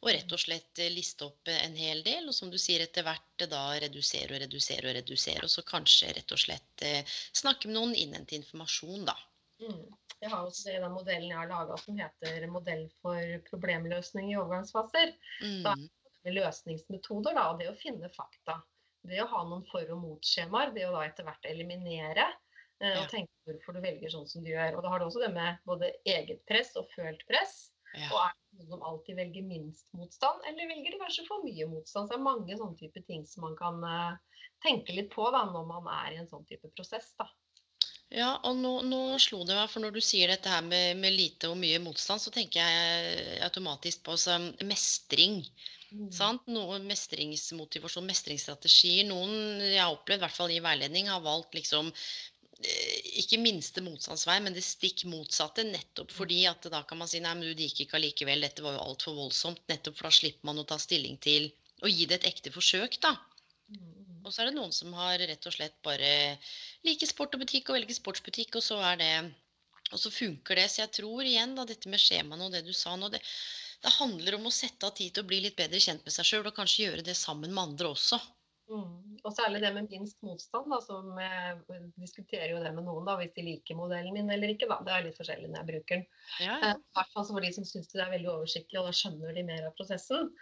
Og rett og slett eh, liste opp en hel del. Og som du sier, etter hvert eh, da redusere og redusere og redusere. Og så kanskje rett og slett eh, snakke med noen, innhente informasjon, da. Mm. Jeg har også den modellen jeg har laga som heter 'Modell for problemløsning i overgangsfaser'. Da er det løsningsmetoder, da, og det å finne fakta. Det å ha noen for- og motskjemaer, det å da etter hvert eliminere. eh. Og tenke hvorfor du velger sånn som du gjør. Og da har du også det med både eget press og følt press. Ja. Og er det noen som alltid velger minst motstand, eller velger de kanskje for mye motstand? Så det er mange sånne type ting som man kan eh, tenke litt på da, når man er i en sånn type prosess. da. Ja, og nå, nå slo det meg, for når du sier dette her med, med lite og mye motstand, så tenker jeg automatisk på mestring. Mm. Sant? Noe mestringsmotivasjon, mestringsstrategier. Noen jeg har opplevd, i hvert fall i veiledning, har valgt liksom eh, ikke minste motstandsvei, men det stikk motsatte. Nettopp fordi at da kan man si nei, men du det gikk ikke allikevel, dette var jo altfor voldsomt. Nettopp for da slipper man å ta stilling til å gi det et ekte forsøk, da. Mm, mm. Og så er det noen som har rett og slett bare liker sport og butikk og velger sportsbutikk, og så er det Og så funker det. Så jeg tror igjen da dette med skjemaene og det du sa nå, det, det handler om å sette av tid til å bli litt bedre kjent med seg sjøl, og kanskje gjøre det sammen med andre også. Mm. Og særlig det med minst motstand, da, som eh, diskuterer jo det med noen, da, hvis de liker modellen min eller ikke. Da. Det er litt forskjellig når jeg bruker den. Ja, Eh, hvert fall for de som syns det er veldig oversiktlig, og da skjønner de mer av prosessen.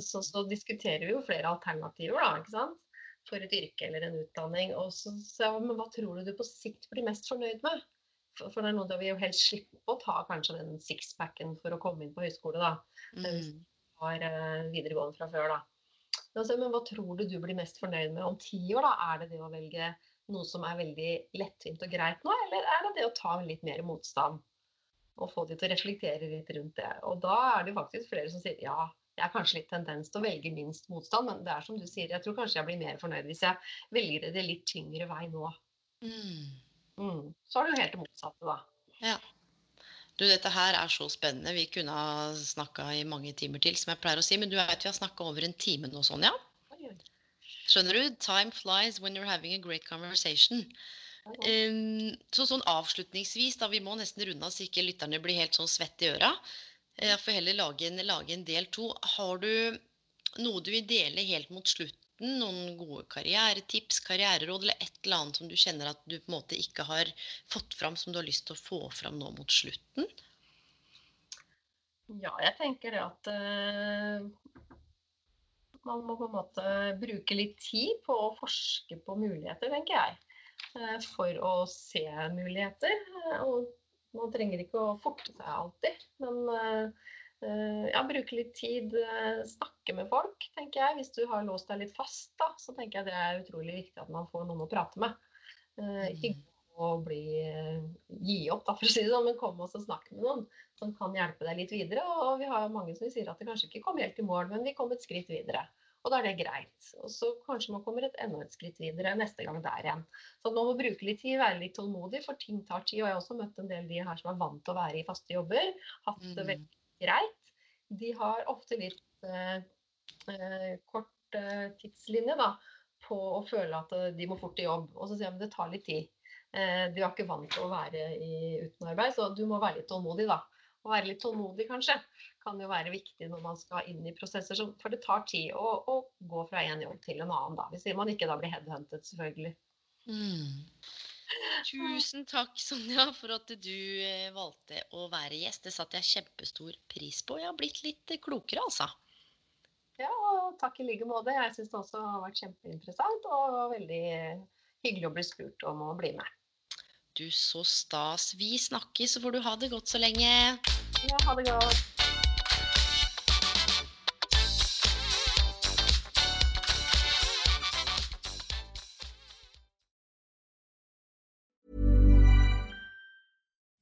Så, så diskuterer vi jo flere alternativer, da, ikke sant. For et yrke eller en utdanning. Og så, sa jeg men hva tror du du på sikt blir mest fornøyd med? For, for det er noe der vi jo helst slipper å ta kanskje den sixpacken for å komme inn på høyskole, da. Mm. Har eh, videregående fra før, da. Altså, men hva tror du du blir mest fornøyd med om ti år? da? Er det det å velge noe som er veldig lettvint og greit nå, eller er det det å ta litt mer motstand? Og få de til å reflektere litt rundt det. Og da er det faktisk flere som sier ja, jeg har kanskje litt tendens til å velge minst motstand, men det er som du sier, jeg tror kanskje jeg blir mer fornøyd hvis jeg velger det litt tyngre vei nå. Mm. Mm. Så er det jo helt det motsatte, da. Ja. Du, dette her er så spennende. Vi kunne ha snakka i mange timer til, som jeg pleier å si. Men du vet vi har snakka over en time nå, Sonja. Skjønner du? Time flies when you're having a great conversation. Um, så sånn avslutningsvis, da vi må nesten runde av så ikke lytterne blir helt sånn svette i øra. Eh, Jeg får heller lage en, lage en del to. Har du noe du vil dele helt mot slutten? Noen gode karrieretips, karriereråd eller et eller annet som du kjenner at du på en måte ikke har fått fram, som du har lyst til å få fram nå mot slutten? Ja, jeg tenker det at uh, man må på en måte bruke litt tid på å forske på muligheter, tenker jeg. Uh, for å se muligheter. Uh, og man trenger ikke å forte seg alltid, men eh, eh, ja, bruke litt tid, eh, snakke med folk, tenker jeg. Hvis du har låst deg litt fast, da, så tenker jeg det er utrolig viktig at man får noen å prate med. Ikke gå og bli, gi opp, da, for å si det sånn, men kom og snakk med noen som kan hjelpe deg litt videre. Og vi har mange som sier at det kanskje ikke kom helt i mål, men vi kom et skritt videre. Og da er det greit. Og så kanskje man kommer et enda et skritt videre neste gang der igjen. Så man må bruke litt tid, være litt tålmodig, for ting tar tid. Og jeg har også møtt en del de her som er vant til å være i faste jobber, hatt det mm. veldig greit. De har ofte litt eh, eh, kort eh, tidslinje da, på å føle at eh, de må fort i jobb. Og så sier de at det tar litt tid. Eh, de er ikke vant til å være i, uten arbeid, så du må være litt tålmodig, da. Og være litt tålmodig, kanskje, kan jo være viktig når man skal inn i prosesser. For det tar tid å, å gå fra en jobb til en annen, da. Hvis man ikke da blir headhuntet, selvfølgelig. Mm. Tusen takk, Sonja, for at du eh, valgte å være gjest. Det satte jeg kjempestor pris på. Jeg har blitt litt klokere, altså. Ja, og takk i like måte. Jeg syns det også har vært kjempeinteressant og veldig hyggelig å bli spurt om å bli med. Du, så stas. Vi snakkes, så får du ha det godt så lenge. Ja, ha det godt.